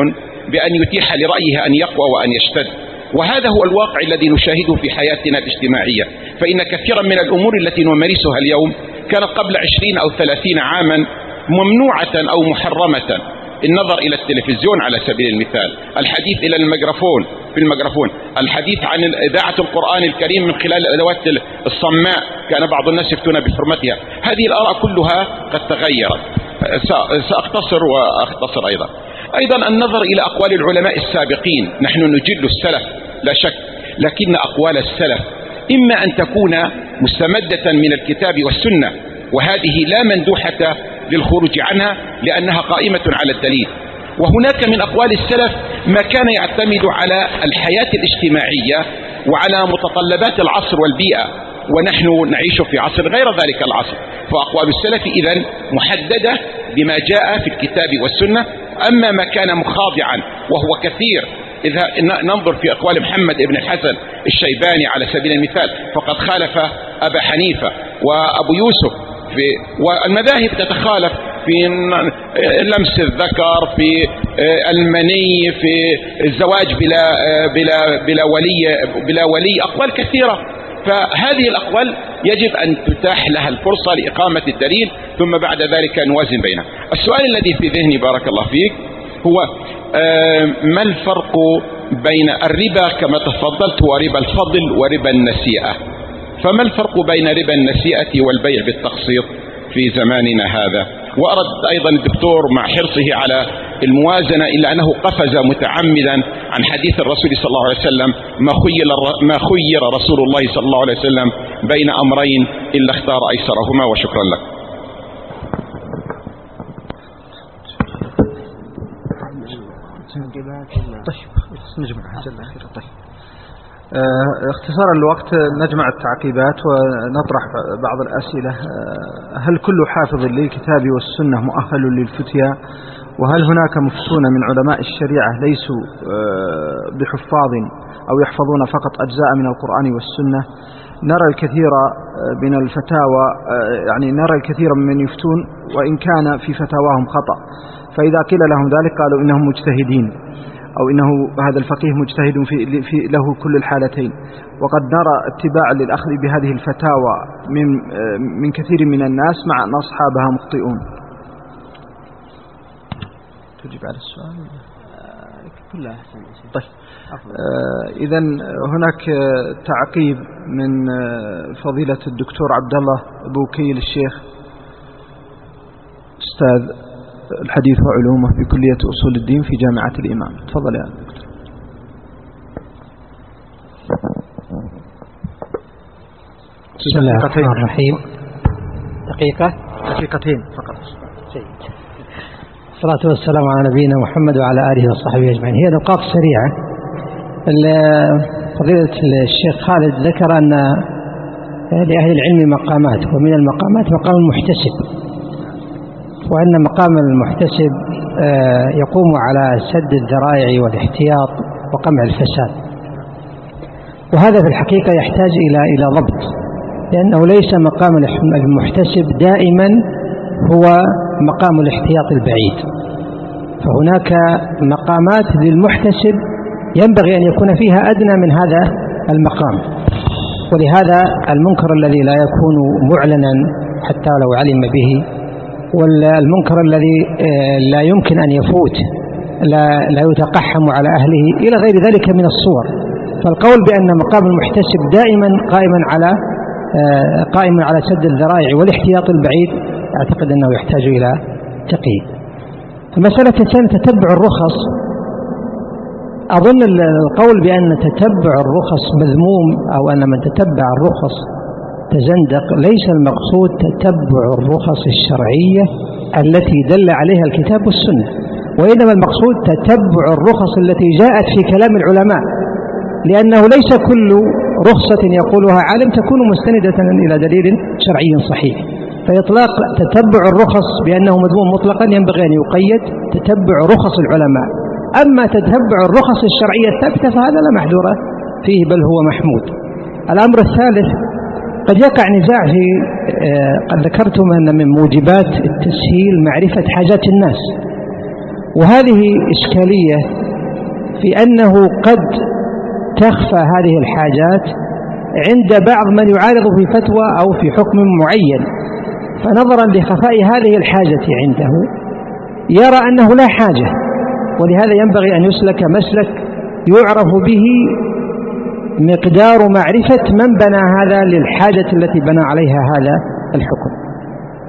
Speaker 5: بأن يتيح لرأيه أن يقوى وأن يشتد. وهذا هو الواقع الذي نشاهده في حياتنا الاجتماعية. فإن كثيرا من الأمور التي نمارسها اليوم كانت قبل عشرين أو ثلاثين عاما ممنوعة أو محرمة. النظر إلى التلفزيون على سبيل المثال الحديث إلى الميكروفون في الميكروفون. الحديث عن إذاعة القرآن الكريم من خلال الأدوات الصماء كان بعض الناس يفتون بحرمتها. هذه الآراء كلها قد تغيرت. سأختصر وأختصر أيضا. أيضا النظر إلى أقوال العلماء السابقين. نحن نجل السلف لا شك لكن أقوال السلف. إما أن تكون مستمدة من الكتاب والسنة وهذه لا مندوحة للخروج عنها لأنها قائمة على الدليل. وهناك من أقوال السلف ما كان يعتمد على الحياة الاجتماعية وعلى متطلبات العصر والبيئة. ونحن نعيش في عصر غير ذلك العصر. فأقوال السلف إذا محددة بما جاء في الكتاب والسنة. أما ما كان مخاضعا وهو كثير إذا ننظر في أقوال محمد بن الحسن الشيباني على سبيل المثال فقد خالف أبا حنيفة وأبو يوسف في والمذاهب تتخالف في لمس الذكر في آه، المني في الزواج بلا آه، بلا بلا ولي بلا ولي أقوال كثيرة. فهذه الأقوال يجب أن تتاح لها الفرصة لإقامة الدليل ثم بعد ذلك نوازن بينها. السؤال الذي في ذهني بارك الله فيك هو ما الفرق بين الربا كما تفضلت وربا الفضل وربا النسيئة فما الفرق بين ربا النسيئة والبيع بالتقسيط في زماننا هذا وأرد أيضا الدكتور مع حرصه على الموازنة إلا أنه قفز متعمدا عن حديث الرسول صلى الله عليه وسلم ما خير, ما خير رسول الله صلى الله عليه وسلم بين أمرين إلا اختار أيسرهما وشكرا لك.
Speaker 2: طيب. طيب اختصارا الوقت نجمع التعقيبات ونطرح بعض الأسئلة. هل كل حافظ للكتاب والسنة مؤهل للفتيا؟ وهل هناك مفتون من علماء الشريعة ليسوا آه، بحفاظ أو يحفظون فقط أجزاء من القرآن والسنة؟ نرى الكثير من الفتاوى يعني نرى الكثير من يفتون وإن كان في فتاواهم خطأ. فإذا قيل لهم ذلك قالوا إنهم مجتهدين أو إنه هذا الفقيه مجتهد في, في له كل الحالتين. وقد نرى اتباعا للأخذ بهذه الفتاوى من, من كثير من الناس مع أن أصحابها مخطئون. تجيب على السؤال كلها طيب. آه إذا هناك تعقيب من فضيلة الدكتور عبد الله بوكيل الشيخ أستاذ الحديث وعلومه في كلية أصول الدين في جامعة الإمام. تفضل يا دكتور.
Speaker 6: بسم الله الرحمن الرحيم. دقيقة.
Speaker 2: دقيقتين فقط.
Speaker 6: الصلاة والسلام على نبينا محمد وعلى آله وصحبه أجمعين. هي نقاط سريعة. فضيلة الشيخ خالد ذكر أن لأهل العلم مقامات ومن المقامات مقام المحتسب. وأن مقام المحتسب آه، يقوم على سد الذرائع والاحتياط وقمع الفساد. وهذا في الحقيقة يحتاج إلى إلى ضبط لأنه ليس مقام المحتسب دائما هو مقام الاحتياط البعيد. فهناك مقامات للمحتسب ينبغي أن يكون فيها أدنى من هذا المقام. ولهذا المنكر الذي لا يكون معلنا حتى لو علم به والمنكر الذي آه، لا يمكن أن يفوت لا, لا يتقحم على أهله إلى غير ذلك من الصور. فالقول بأن مقام المحتسب دائما قائما على آه، قائم على سد الذرائع والاحتياط البعيد أعتقد أنه يحتاج إلى تقييد. المسألة الثانية تتبع الرخص. أظن القول بأن تتبع الرخص مذموم أو أن من تتبع الرخص تزندق ليس المقصود تتبع الرخص الشرعية التي دل عليها الكتاب والسنة وإنما المقصود تتبع الرخص التي جاءت في كلام العلماء لأنه ليس كل رخصة يقولها عالم تكون مستندة إلى دليل شرعي صحيح. فإطلاق تتبع الرخص بأنه مذموم مطلقا ينبغي أن يقيد تتبع رخص العلماء. أما تتبع الرخص الشرعية الثابتة فهذا لا محذور فيه بل هو محمود. الأمر الثالث قد يقع نزاع في آه، قد ذكرتم أن من موجبات التسهيل معرفة حاجات الناس. وهذه إشكالية في أنه قد تخفى هذه الحاجات عند بعض من يعارض في فتوى أو في حكم معين. فنظرا لخفاء هذه الحاجة عنده يرى أنه لا حاجة ولهذا ينبغي أن يسلك مسلك يعرف به مقدار معرفة من بنى هذا للحاجة التي بنى عليها هذا الحكم.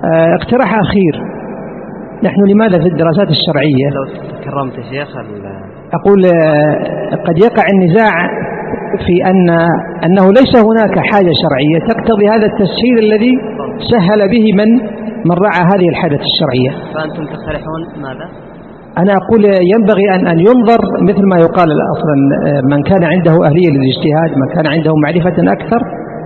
Speaker 6: آه، اقتراح أخير. نحن لماذا في الدراسات الشرعية؟
Speaker 3: لو تكرمت شيخ
Speaker 6: أقول آه، قد يقع النزاع في أن أنه ليس هناك حاجة شرعية. تقتضي هذا التسهيل الذي سهل به من من رعى هذه الحاجة الشرعية.
Speaker 3: فأنتم تقترحون ماذا؟
Speaker 6: أنا أقول ينبغي أن أن ينظر مثل ما يقال أصلا من كان عنده أهلية للاجتهاد من كان عنده معرفة أكثر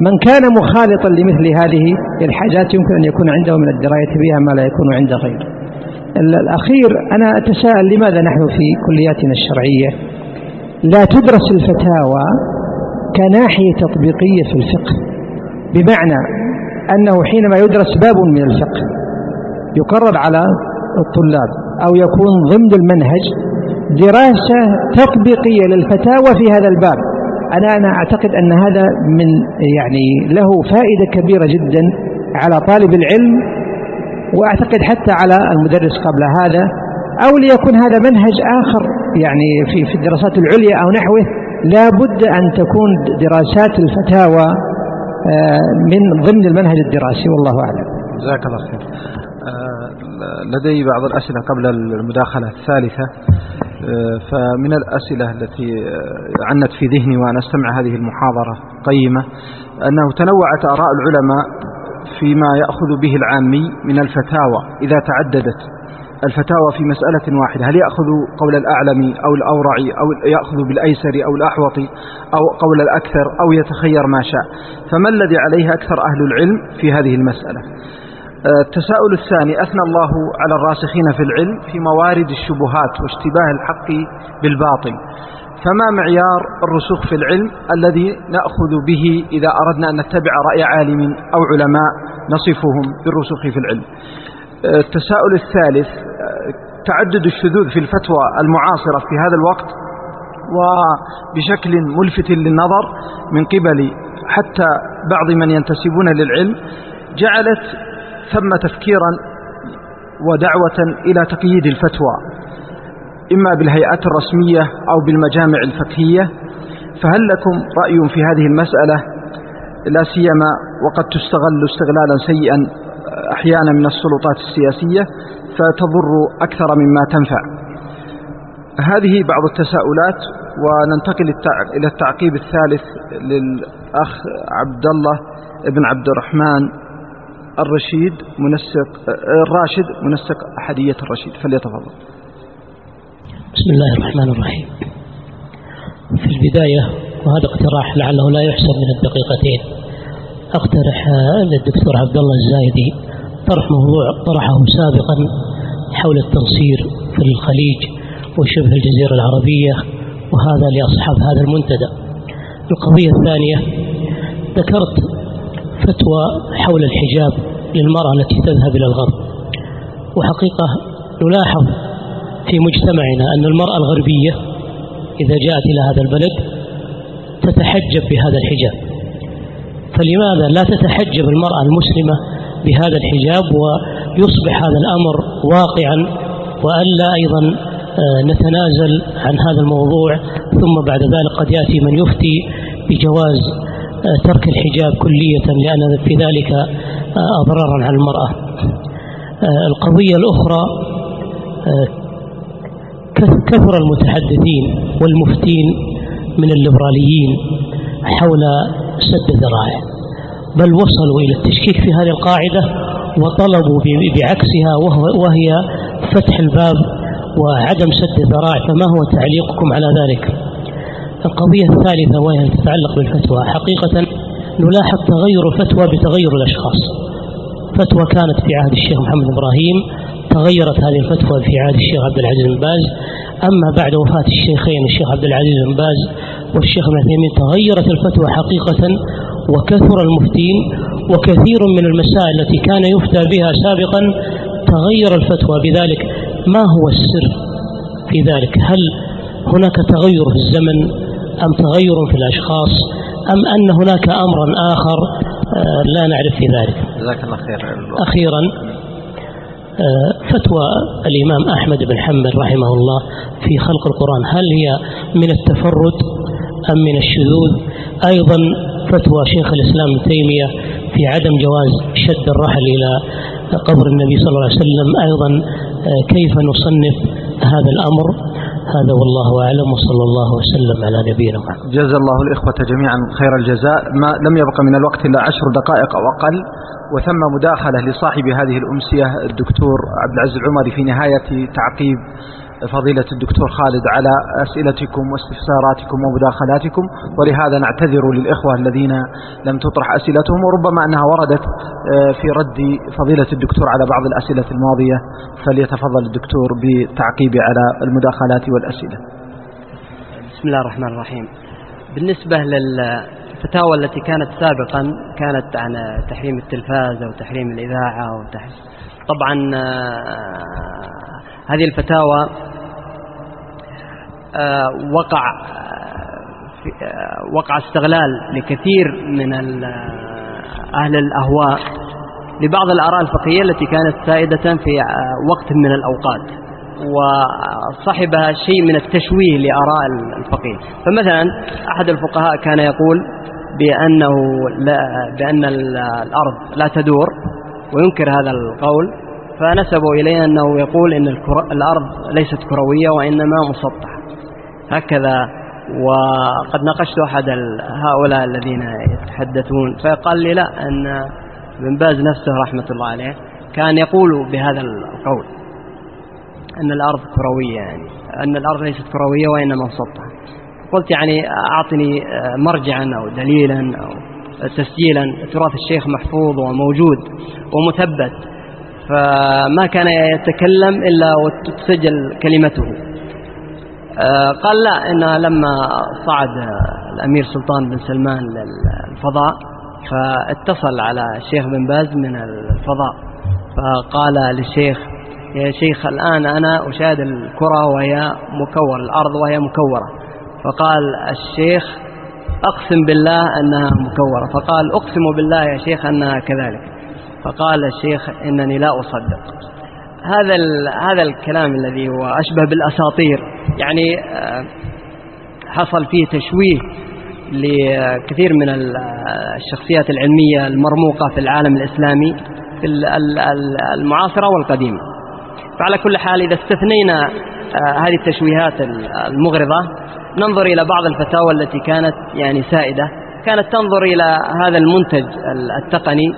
Speaker 6: من كان مخالطا لمثل هذه الحاجات يمكن أن يكون عنده من الدراية بها ما لا يكون عند غيره. الأخير أنا أتساءل لماذا نحن في كلياتنا الشرعية؟ لا تدرس الفتاوى كناحية تطبيقية في الفقه بمعنى أنه حينما يدرس باب من الفقه يقرر على الطلاب أو يكون ضمن المنهج دراسة تطبيقية للفتاوى في هذا الباب. أنا أنا أعتقد أن هذا من يعني له فائدة كبيرة جدا على طالب العلم وأعتقد حتى على المدرس قبل هذا أو ليكون هذا منهج آخر يعني في في الدراسات العليا أو نحوه لا بد أن تكون دراسات الفتاوى آه، من ضمن المنهج الدراسي والله أعلم.
Speaker 2: جزاك الله خير. آه، لدي بعض الأسئلة قبل المداخلة الثالثة. آه، فمن الأسئلة التي عنت في ذهني وأنا أستمع هذه المحاضرة قيمة أنه تنوعت آراء العلماء فيما يأخذ به العامي من الفتاوى إذا تعددت. الفتاوى في مسألة واحدة. هل يأخذ قول الأعلم أو الأورع أو يأخذ بالأيسر أو الأحوط أو قول الأكثر أو يتخير ما شاء؟ فما الذي عليه أكثر أهل العلم في هذه المسألة؟ التساؤل الثاني أثنى الله على الراسخين في العلم في موارد الشبهات واشتباه الحق بالباطل. فما معيار الرسوخ في العلم الذي نأخذ به إذا أردنا أن نتبع رأي عالم أو علماء نصفهم بالرسوخ في العلم؟ التساؤل الثالث تعدد الشذوذ في الفتوى المعاصرة في هذا الوقت وبشكل ملفت للنظر من قبل حتى بعض من ينتسبون للعلم جعلت ثم تفكيرا ودعوة إلى تقييد الفتوى إما بالهيئات الرسمية أو بالمجامع الفقهية. فهل لكم رأي في هذه المسألة؟ لا سيما وقد تستغل استغلالا سيئا. أحيانا من السلطات السياسية فتضر أكثر مما تنفع. هذه بعض التساؤلات وننتقل إلى التعقيب الثالث للأخ عبد الله بن عبد الرحمن الرشيد منسق الراشد منسق أحدية الرشيد. فليتفضل.
Speaker 7: بسم الله الرحمن الرحيم. في البداية وهذا اقتراح لعله لا يحسب من الدقيقتين. أقترح للدكتور عبد الله الزايدي طرح موضوع طرحه سابقا حول التنصير في الخليج وشبه الجزيرة العربية وهذا لأصحاب هذا المنتدى. القضية الثانية ذكرت فتوى حول الحجاب للمرأة التي تذهب إلى الغرب. وحقيقة نلاحظ في مجتمعنا أن المرأة الغربية إذا جاءت إلى هذا البلد تتحجب بهذا الحجاب. فلماذا لا تتحجب المرأة المسلمة بهذا الحجاب ويصبح هذا الأمر واقعا وألا أيضا آه، نتنازل عن هذا الموضوع؟ ثم بعد ذلك قد يأتي من يفتي بجواز آه، ترك الحجاب كلية لأن في ذلك آه، أضرارا على المرأة. القضية الأخرى كثر المتحدثين والمفتين من الليبراليين حول سد الذرائع بل وصلوا إلى التشكيك في هذه القاعدة وطلبوا بعكسها وهي فتح الباب وعدم سد الذرائع فما هو تعليقكم على ذلك؟ القضية الثالثة وهي تتعلق بالفتوى. حقيقة نلاحظ تغير الفتوى بتغير الأشخاص. فتوى كانت في عهد الشيخ محمد إبراهيم تغيرت هذه الفتوى في عهد الشيخ عبد العزيز بن باز. أما بعد وفاة الشيخين الشيخ عبد العزيز بن باز والشيخ ابن عثيمين تغيرت الفتوى حقيقة وكثر المفتين وكثير من المسائل التي كان يفتى بها سابقا تغير الفتوى بذلك. ما هو السر في ذلك؟ هل هناك تغير في الزمن أم تغير في الأشخاص؟ أم أن هناك أمرا آخر؟ آه، لا نعرف في ذلك.
Speaker 2: جزاك الله خير.
Speaker 7: أخيرا آه، فتوى الإمام أحمد بن حنبل رحمه الله في خلق القرآن. هل هي من التفرد؟ أم من الشذوذ. أيضا فتوى شيخ الإسلام ابن تيمية في عدم جواز شد الرحل إلى قبر النبي صلى الله عليه وسلم. أيضا آه، كيف نصنف هذا الأمر؟ هذا والله أعلم وصلى الله وسلم على نبينا محمد.
Speaker 2: جزا الله الإخوة جميعا خير الجزاء. ما لم يبق من الوقت إلا عشر دقائق أو أقل وثم مداخلة لصاحب هذه الأمسية الدكتور عبد العزيز العمري في نهاية تعقيب فضيلة الدكتور خالد على أسئلتكم واستفساراتكم ومداخلاتكم ولهذا نعتذر للإخوة الذين لم تطرح أسئلتهم وربما أنها وردت آه، في رد فضيلة الدكتور على بعض الأسئلة الماضية. فليتفضل الدكتور بالتعقيب على المداخلات والأسئلة.
Speaker 3: بسم الله الرحمن الرحيم. بالنسبة للفتاوى التي كانت سابقا كانت عن تحريم التلفاز أو تحريم الإذاعة أو طبعا آه، هذه الفتاوى آه، وقع وقع استغلال لكثير من أهل الأهواء لبعض الآراء الفقهية التي كانت سائدة في وقت من الأوقات وصحبها شيء من التشويه لآراء الفقيه. فمثلا أحد الفقهاء كان يقول بأنه لا بأن الأرض لا تدور وينكر هذا القول فنسبوا إليه أنه يقول أن الأرض ليست كروية وإنما مسطحة. هكذا وقد ناقشت أحد هؤلاء الذين يتحدثون فقال لي لا أن ابن باز نفسه رحمة الله عليه كان يقول بهذا القول أن الأرض كروية يعني أن الأرض ليست كروية وإنما مسطحة. قلت يعني أعطني مرجعا أو دليلا أو تسجيلا تراث الشيخ محفوظ وموجود ومثبت فما كان يتكلم إلا وتسجل كلمته. قال لا إن لما صعد الأمير سلطان بن سلمان للفضاء فاتصل على الشيخ بن باز من الفضاء فقال للشيخ يا شيخ الآن أنا أشاهد الكرة وهي مكورة الأرض وهي مكورة. فقال الشيخ أقسم بالله أنها مكورة. فقال أقسم بالله يا شيخ أنها كذلك. فقال الشيخ إنني لا أصدق. هذا هذا الكلام الذي هو أشبه بالأساطير. يعني آه، حصل فيه تشويه لكثير من الشخصيات العلمية المرموقة في العالم الإسلامي في المعاصرة والقديمة. فعلى كل حال إذا استثنينا آه، هذه التشويهات المغرضة ننظر إلى بعض الفتاوى التي كانت يعني سائدة كانت تنظر إلى هذا المنتج التقني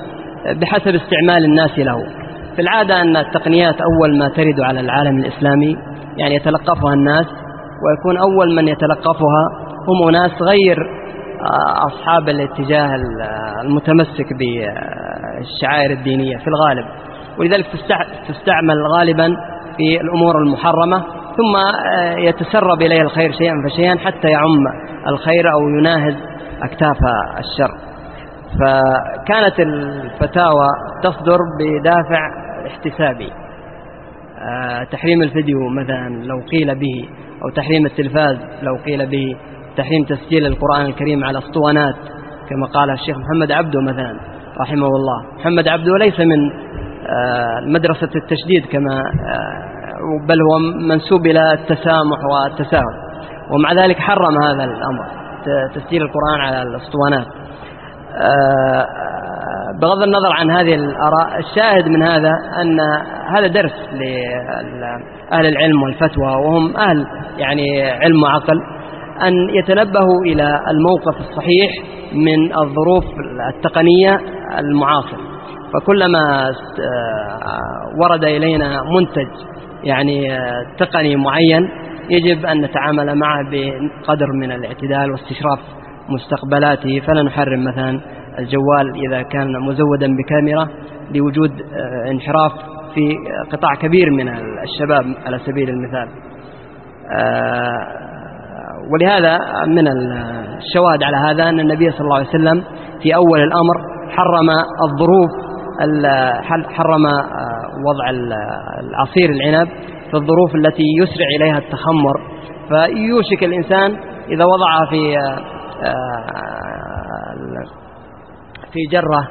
Speaker 3: بحسب استعمال الناس له. في العادة أن التقنيات أول ما ترد على العالم الإسلامي يعني يتلقفها الناس ويكون أول من يتلقفها هم ناس غير آه، أصحاب الاتجاه المتمسك بالشعائر الدينية في الغالب. ولذلك تستعمل غالبا في الأمور المحرمة ثم آه، يتسرب إليه الخير شيئا فشيئا حتى يعم الخير أو يناهز أكتاف الشر. فكانت الفتاوى تصدر بدافع احتسابي. آه، تحريم الفيديو مثلا لو قيل به أو تحريم التلفاز لو قيل به تحريم تسجيل القرآن الكريم على اسطوانات كما قال الشيخ محمد عبده مثلا رحمه الله. محمد عبده ليس من آه، مدرسة التشديد كما بل هو منسوب إلى التسامح والتساهل. ومع ذلك حرم هذا الأمر تسجيل القرآن على الأسطوانات. آه، بغض النظر عن هذه الآراء الشاهد من هذا أن هذا درس لأهل العلم والفتوى وهم أهل يعني علم وعقل أن يتنبهوا إلى الموقف الصحيح من الظروف التقنية المعاصرة. فكلما آه، ورد إلينا منتج يعني آه، تقني معين يجب أن نتعامل معه بقدر من الاعتدال واستشراف مستقبلاته. فلا نحرم مثلا الجوال إذا كان مزودا بكاميرا لوجود آه، انحراف في قطاع كبير من الشباب على سبيل المثال. ولهذا من الشواهد على هذا أن النبي صلى الله عليه وسلم في أول الأمر حرم الظروف حرم آه، وضع العصير العنب في الظروف التي يسرع إليها التخمر. فيوشك الإنسان إذا وضعها في آه، آه، في جرة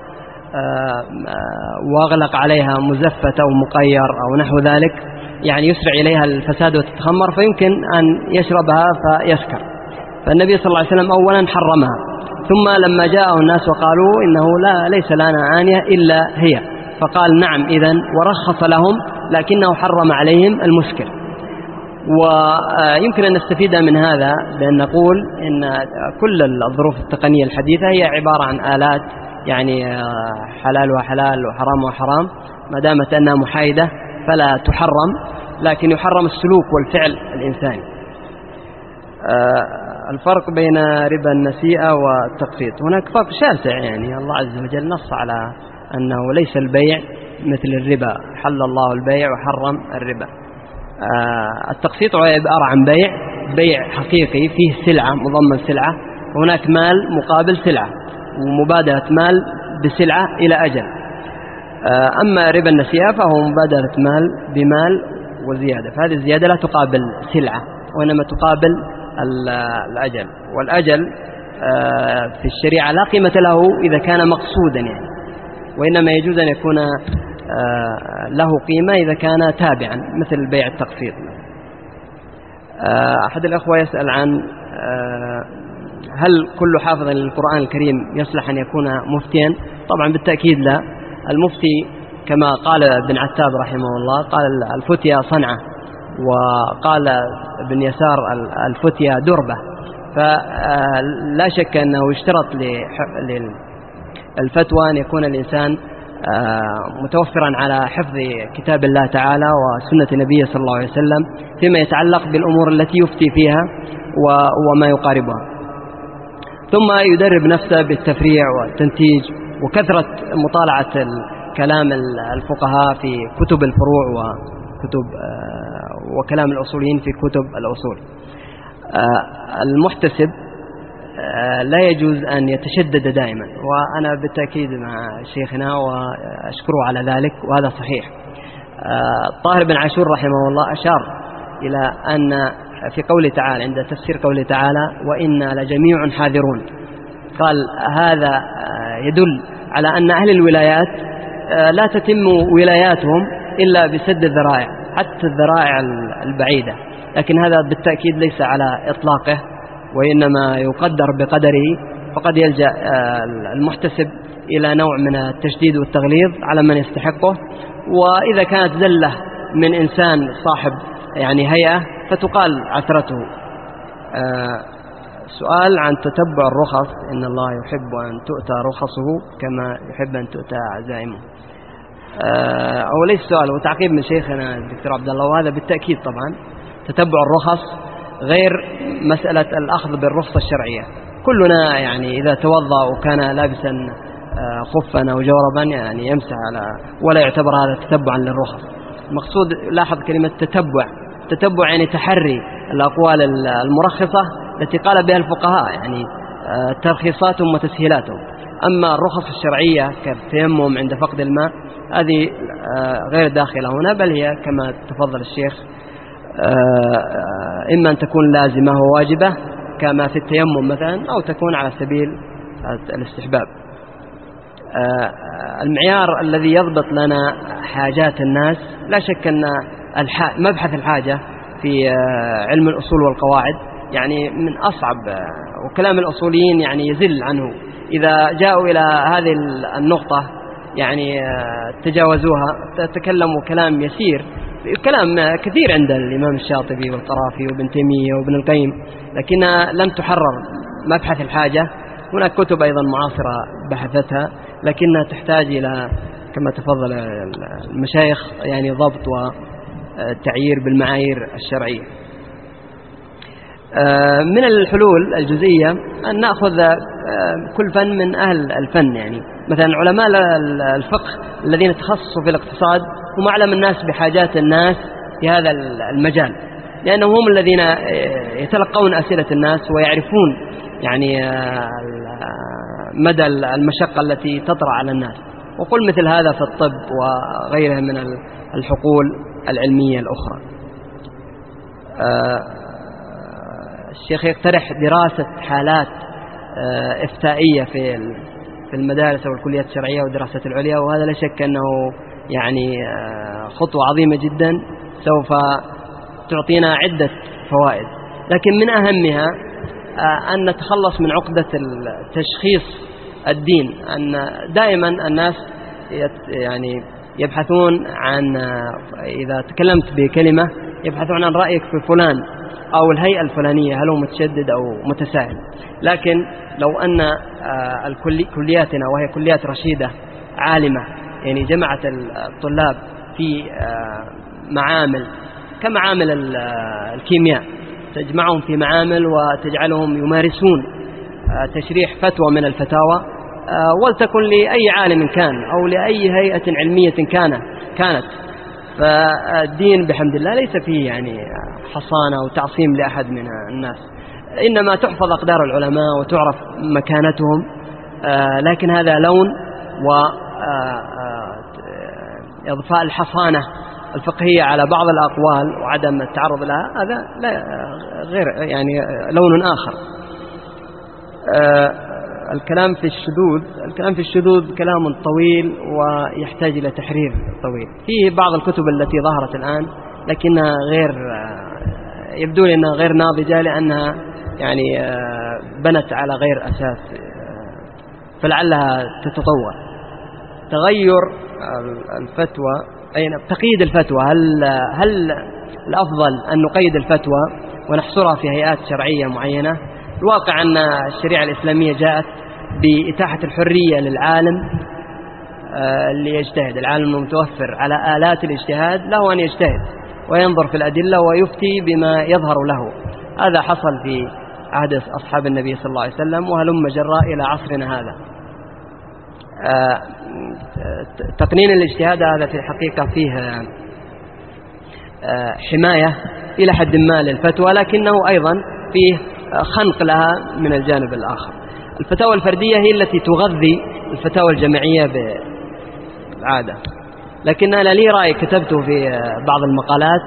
Speaker 3: واغلق عليها مزفت أو مقير أو نحو ذلك يعني يسرع إليها الفساد وتتخمر فيمكن أن يشربها فيسكر. فالنبي صلى الله عليه وسلم أولا حرمها. ثم لما جاءه الناس وقالوا إنه لا ليس لنا آنية إلا هي فقال نعم إذا ورخص لهم لكنه حرم عليهم المسكر ويمكن أن نستفيد من هذا بأن نقول إن كل الظروف التقنية الحديثة هي عبارة عن آلات يعني حلال وحرامها حرام ما دامت أنها محايدة فلا تحرم لكن يحرم السلوك والفعل الإنساني. الفرق بين ربا النسيئة والتقسيط. هناك فرق شاسع يعني. الله عز وجل نص على أنه ليس البيع مثل الربا. حل الله البيع وحرم الربا. آه، التقسيط هو عبارة عن بيع. بيع حقيقي فيه سلعة مضمن سلعة. وهناك مال مقابل سلعة ومبادرة مال بسلعة إلى أجل. أما ربا النسيئة فهو مبادرة مال بمال وزيادة. فهذه الزيادة لا تقابل سلعة وإنما تقابل الأجل. والأجل في الشريعة لا قيمة له إذا كان مقصودا يعني. وإنما يجوز أن يكون له قيمة إذا كان تابعا مثل بيع التقسيط أحد الأخوة يسأل عن هل كل حافظ للقرآن الكريم يصلح أن يكون مفتيا؟ طبعا بالتأكيد لا. المفتي كما قال ابن عتاب رحمه الله قال الفتيا صنعة. وقال ابن يسار الفتيا دربة. فلا شك أنه يشترط للفتوى أن يكون الإنسان متوفرا على حفظ كتاب الله تعالى وسنة النبي صلى الله عليه وسلم فيما يتعلق بالأمور التي يفتي فيها وما يقاربها. ثم يدرب نفسه بالتفريع والتنتيج وكثرة مطالعة كلام الفقهاء في كتب الفروع وكتب وكلام الأصوليين في كتب الأصول. المحتسب لا يجوز أن يتشدد دائما وأنا بالتأكيد مع شيخنا وأشكره على ذلك وهذا صحيح. طاهر بن عاشور رحمه الله أشار إلى أن في قوله تعالى عند تفسير قوله تعالى وإنا لجميع حاذرون. قال هذا يدل على أن أهل الولايات لا تتم ولاياتهم إلا بسد الذرائع. حتى الذرائع البعيدة. لكن هذا بالتأكيد ليس على إطلاقه وإنما يقدر بقدره فقد يلجأ المحتسب إلى نوع من التشديد والتغليظ على من يستحقه. وإذا كانت زلة من إنسان صاحب يعني هيئة فتقال عثرته. سؤال عن تتبع الرخص. إن الله يحب أن تؤتى رخصه كما يحب أن تؤتى عزائمه. أو ليس سؤال؟ هو تعقيب من شيخنا الدكتور عبد الله وهذا بالتأكيد طبعا تتبع الرخص غير مسألة الأخذ بالرخصة الشرعية. كلنا يعني إذا توضأ وكان لابسا خفا أو جوربا يعني يمسح على ولا يعتبر هذا تتبعا للرخص. المقصود لاحظ كلمة تتبع. تتبع يعني تحري الأقوال المرخصة التي قال بها الفقهاء يعني ترخيصاتهم وتسهيلاتهم أما الرخص الشرعية كالتيمم عند فقد الماء هذه غير داخلة هنا بل هي كما تفضل الشيخ إما أن تكون لازمة وواجبة كما في التيمم مثلا أو تكون على سبيل الاستحباب. المعيار الذي يضبط لنا حاجات الناس لا شك أن مبحث الحاجة في علم الأصول والقواعد يعني من أصعب وكلام الأصوليين يعني يزل عنه إذا جاءوا إلى هذه النقطة يعني تجاوزوها تكلموا كلام يسير كلام كثير عند الإمام الشاطبي والقرافي وابن تيمية وابن القيم لكنها لم تحرر مبحث الحاجة. هناك كتب أيضا معاصرة بحثتها لكنها تحتاج إلى كما تفضل المشايخ يعني ضبط وتعيير بالمعايير الشرعية. من الحلول الجزئية أن نأخذ كل فن من أهل الفن يعني. مثلا علماء الفقه الذين تخصصوا في الاقتصاد هم أعلم الناس بحاجات الناس في هذا المجال لأنهم هم الذين يتلقون أسئلة الناس ويعرفون يعني مدى المشقة التي تطرأ على الناس. وقل مثل هذا في الطب وغيرها من الحقول العلمية الأخرى. الشيخ يقترح دراسة حالات إفتائية في في المدارس أو الكليات الشرعية والدراسات العليا وهذا لا شك أنه يعني خطوة عظيمة جدا سوف تعطينا عدة فوائد. لكن من أهمها أن نتخلص من عقدة تشخيص الدين أن دائما الناس يعني يبحثون عن إذا تكلمت بكلمة يبحثون عن رأيك في فلان. أو الهيئة الفلانية هل هو متشدد أو متساهل لكن لو أن كلياتنا وهي كليات رشيدة عالمة يعني جمعت الطلاب في معامل كمعامل الكيمياء تجمعهم في معامل وتجعلهم يمارسون تشريح فتوى من الفتاوى ولتكن لأي عالم كان أو لأي هيئة علمية كان كانت. فالدين بحمد الله ليس فيه يعني حصانة أو تعصيم لأحد من الناس. إنما تحفظ أقدار العلماء وتعرف مكانتهم لكن هذا لون و إضفاء الحصانة الفقهية على بعض الأقوال وعدم التعرض لها هذا لا غير يعني لون آخر. الكلام في الشذوذ الكلام في الشذوذ كلام طويل ويحتاج إلى تحرير طويل. فيه بعض الكتب التي ظهرت الآن لكنها غير يبدو لي أنها غير ناضجة لأنها يعني بنت على غير أساس فلعلها تتطور. تغير الفتوى أي تقييد الفتوى. هل هل الأفضل أن نقيد الفتوى ونحصرها في هيئات شرعية معينة؟ الواقع أن الشريعة الإسلامية جاءت بإتاحة الحرية للعالم اللي يجتهد العالم المتوفر على آلات الاجتهاد له أن يجتهد وينظر في الأدلة ويفتي بما يظهر له. هذا حصل في عهد أصحاب النبي صلى الله عليه وسلم وهلم جراء إلى عصرنا هذا. تقنين الاجتهاد هذا في الحقيقة فيه حماية إلى حد ما للفتوى لكنه أيضا فيه خنق لها من الجانب الآخر. الفتاوى الفردية هي التي تغذي الفتاوى الجماعية بالعادة. لكن أنا لي رأي كتبته في بعض المقالات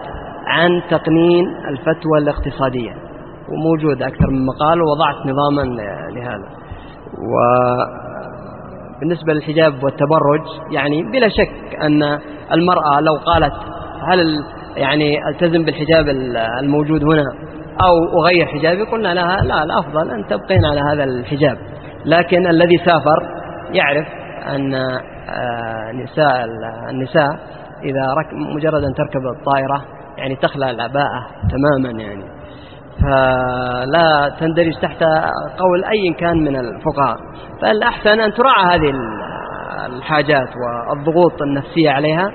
Speaker 3: عن تقنين الفتوى الاقتصادية. وموجود أكثر من مقال ووضعت نظاما لهذا. وبالنسبة للحجاب والتبرج يعني بلا شك أن المرأة لو قالت هل يعني ألتزم بالحجاب الموجود هنا أو أغير حجابي قلنا لها لا الأفضل أن تبقين على هذا الحجاب. لكن الذي سافر يعرف أن نساء النساء إذا مجرد أن تركب الطائرة يعني تخلع العباءة تماما يعني. فلا تندرج تحت قول أي كان من الفقهاء. فالأحسن أن تراعى هذه الحاجات والضغوط النفسية عليها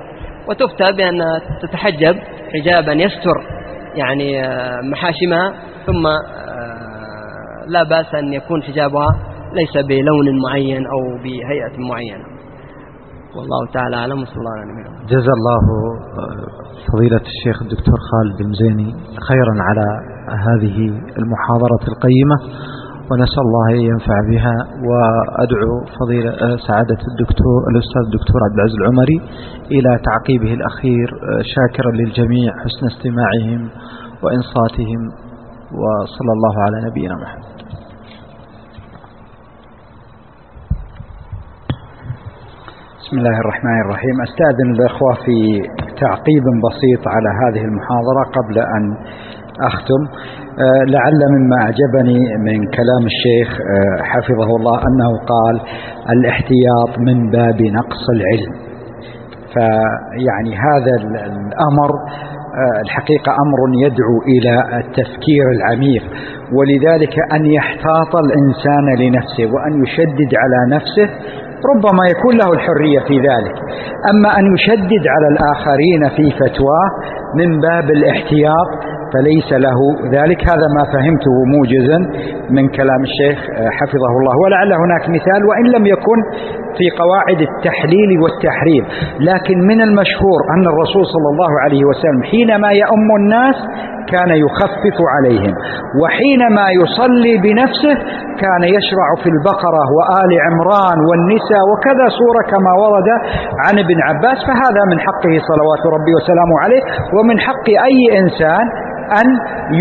Speaker 3: وتفتى بأن تتحجب حجابا يستر. يعني محاشمها ثم لا بأس أن يكون حجابها ليس بلون معين أو بهيئة معينة. والله تعالى أعلم وصلى الله عليه وسلم
Speaker 2: جزا الله فضيلة الشيخ الدكتور خالد المزيني خيرا على هذه المحاضرة القيمة. ونسأل الله أن ينفع بها وأدعو فضيلة سعادة الدكتور الأستاذ الدكتور عبد العزيز العمري إلى تعقيبه الأخير شاكرا للجميع حسن استماعهم وإنصاتهم وصلى الله على نبينا محمد.
Speaker 1: بسم الله الرحمن الرحيم. أستأذن الإخوة في تعقيب بسيط على هذه المحاضرة قبل أن أختم. لعل مما أعجبني من كلام الشيخ حفظه الله أنه قال الاحتياط من باب نقص العلم. فيعني هذا الأمر الحقيقة أمر يدعو إلى التفكير العميق. ولذلك أن يحتاط الإنسان لنفسه وأن يشدد على نفسه ربما يكون له الحرية في ذلك. أما أن يشدد على الآخرين في فتواه من باب الاحتياط فليس له ذلك. هذا ما فهمته موجزا من كلام الشيخ حفظه الله. ولعل هناك مثال وإن لم يكن في قواعد التحليل والتحريم. لكن من المشهور أن الرسول صلى الله عليه وسلم حينما يؤم الناس كان يخفف عليهم وحينما يصلي بنفسه كان يشرع في البقرة وآل عمران والنساء وكذا سورة كما ورد عن ابن عباس. فهذا من حقه صلوات ربي وسلامه عليه ومن حق أي إنسان أن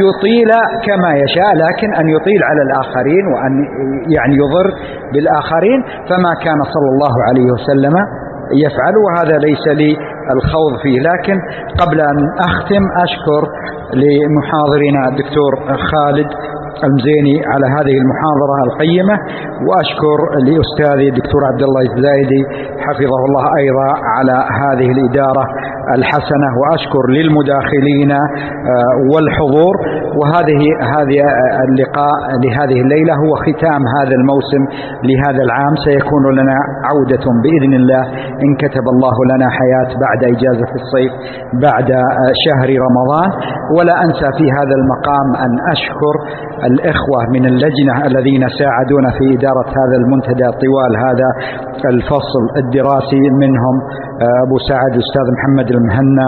Speaker 1: يطيل كما يشاء لكن أن يطيل على الآخرين وأن يعني يضر بالآخرين فما كان صلى الله عليه وسلم يفعل وهذا ليس لي الخوض فيه. لكن قبل أن أختم أشكر لمحاضرنا الدكتور خالد المزيني على هذه المحاضرة القيمة وأشكر لأستاذي الدكتور عبد الله الزايدي حفظه الله أيضا على هذه الإدارة الحسنة وأشكر للمداخلين والحضور. وهذه هذه اللقاء لهذه الليلة هو ختام هذا الموسم لهذا العام. سيكون لنا عودة بإذن الله. إن كتب الله لنا حياة بعد إجازة الصيف بعد شهر رمضان. ولا أنسى في هذا المقام أن أشكر الإخوة من اللجنة الذين ساعدونا في إدارة هذا المنتدى طوال هذا الفصل الدراسي. منهم أبو سعد الأستاذ محمد المهنا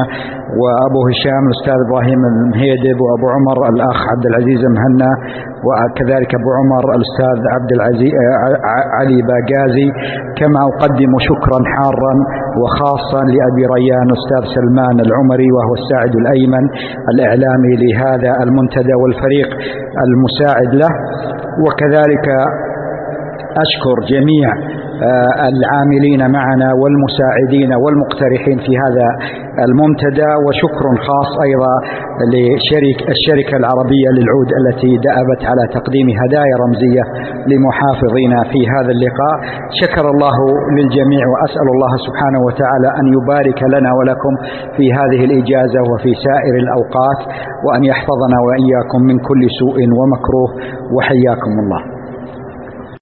Speaker 1: وأبو هشام الأستاذ إبراهيم المهيدب وأبو عمر الأخ عبد العزيز المهنا وكذلك أبو عمر الأستاذ عبد العزيز علي باقازي كما أقدم شكرا حارا وخاصة لأبي ريان أستاذ سلمان العمري وهو الساعد الأيمن الإعلامي لهذا المنتدى والفريق المساعد له. وكذلك أشكر جميع العاملين معنا والمساعدين والمقترحين في هذا المنتدى وشكر خاص أيضا لشركة الشركة العربية للعود التي دأبت على تقديم هدايا رمزية لمحافظينا في هذا اللقاء. شكر الله للجميع وأسأل الله سبحانه وتعالى أن يبارك لنا ولكم في هذه الإجازة وفي سائر الأوقات وأن يحفظنا وإياكم من كل سوء ومكروه وحياكم الله.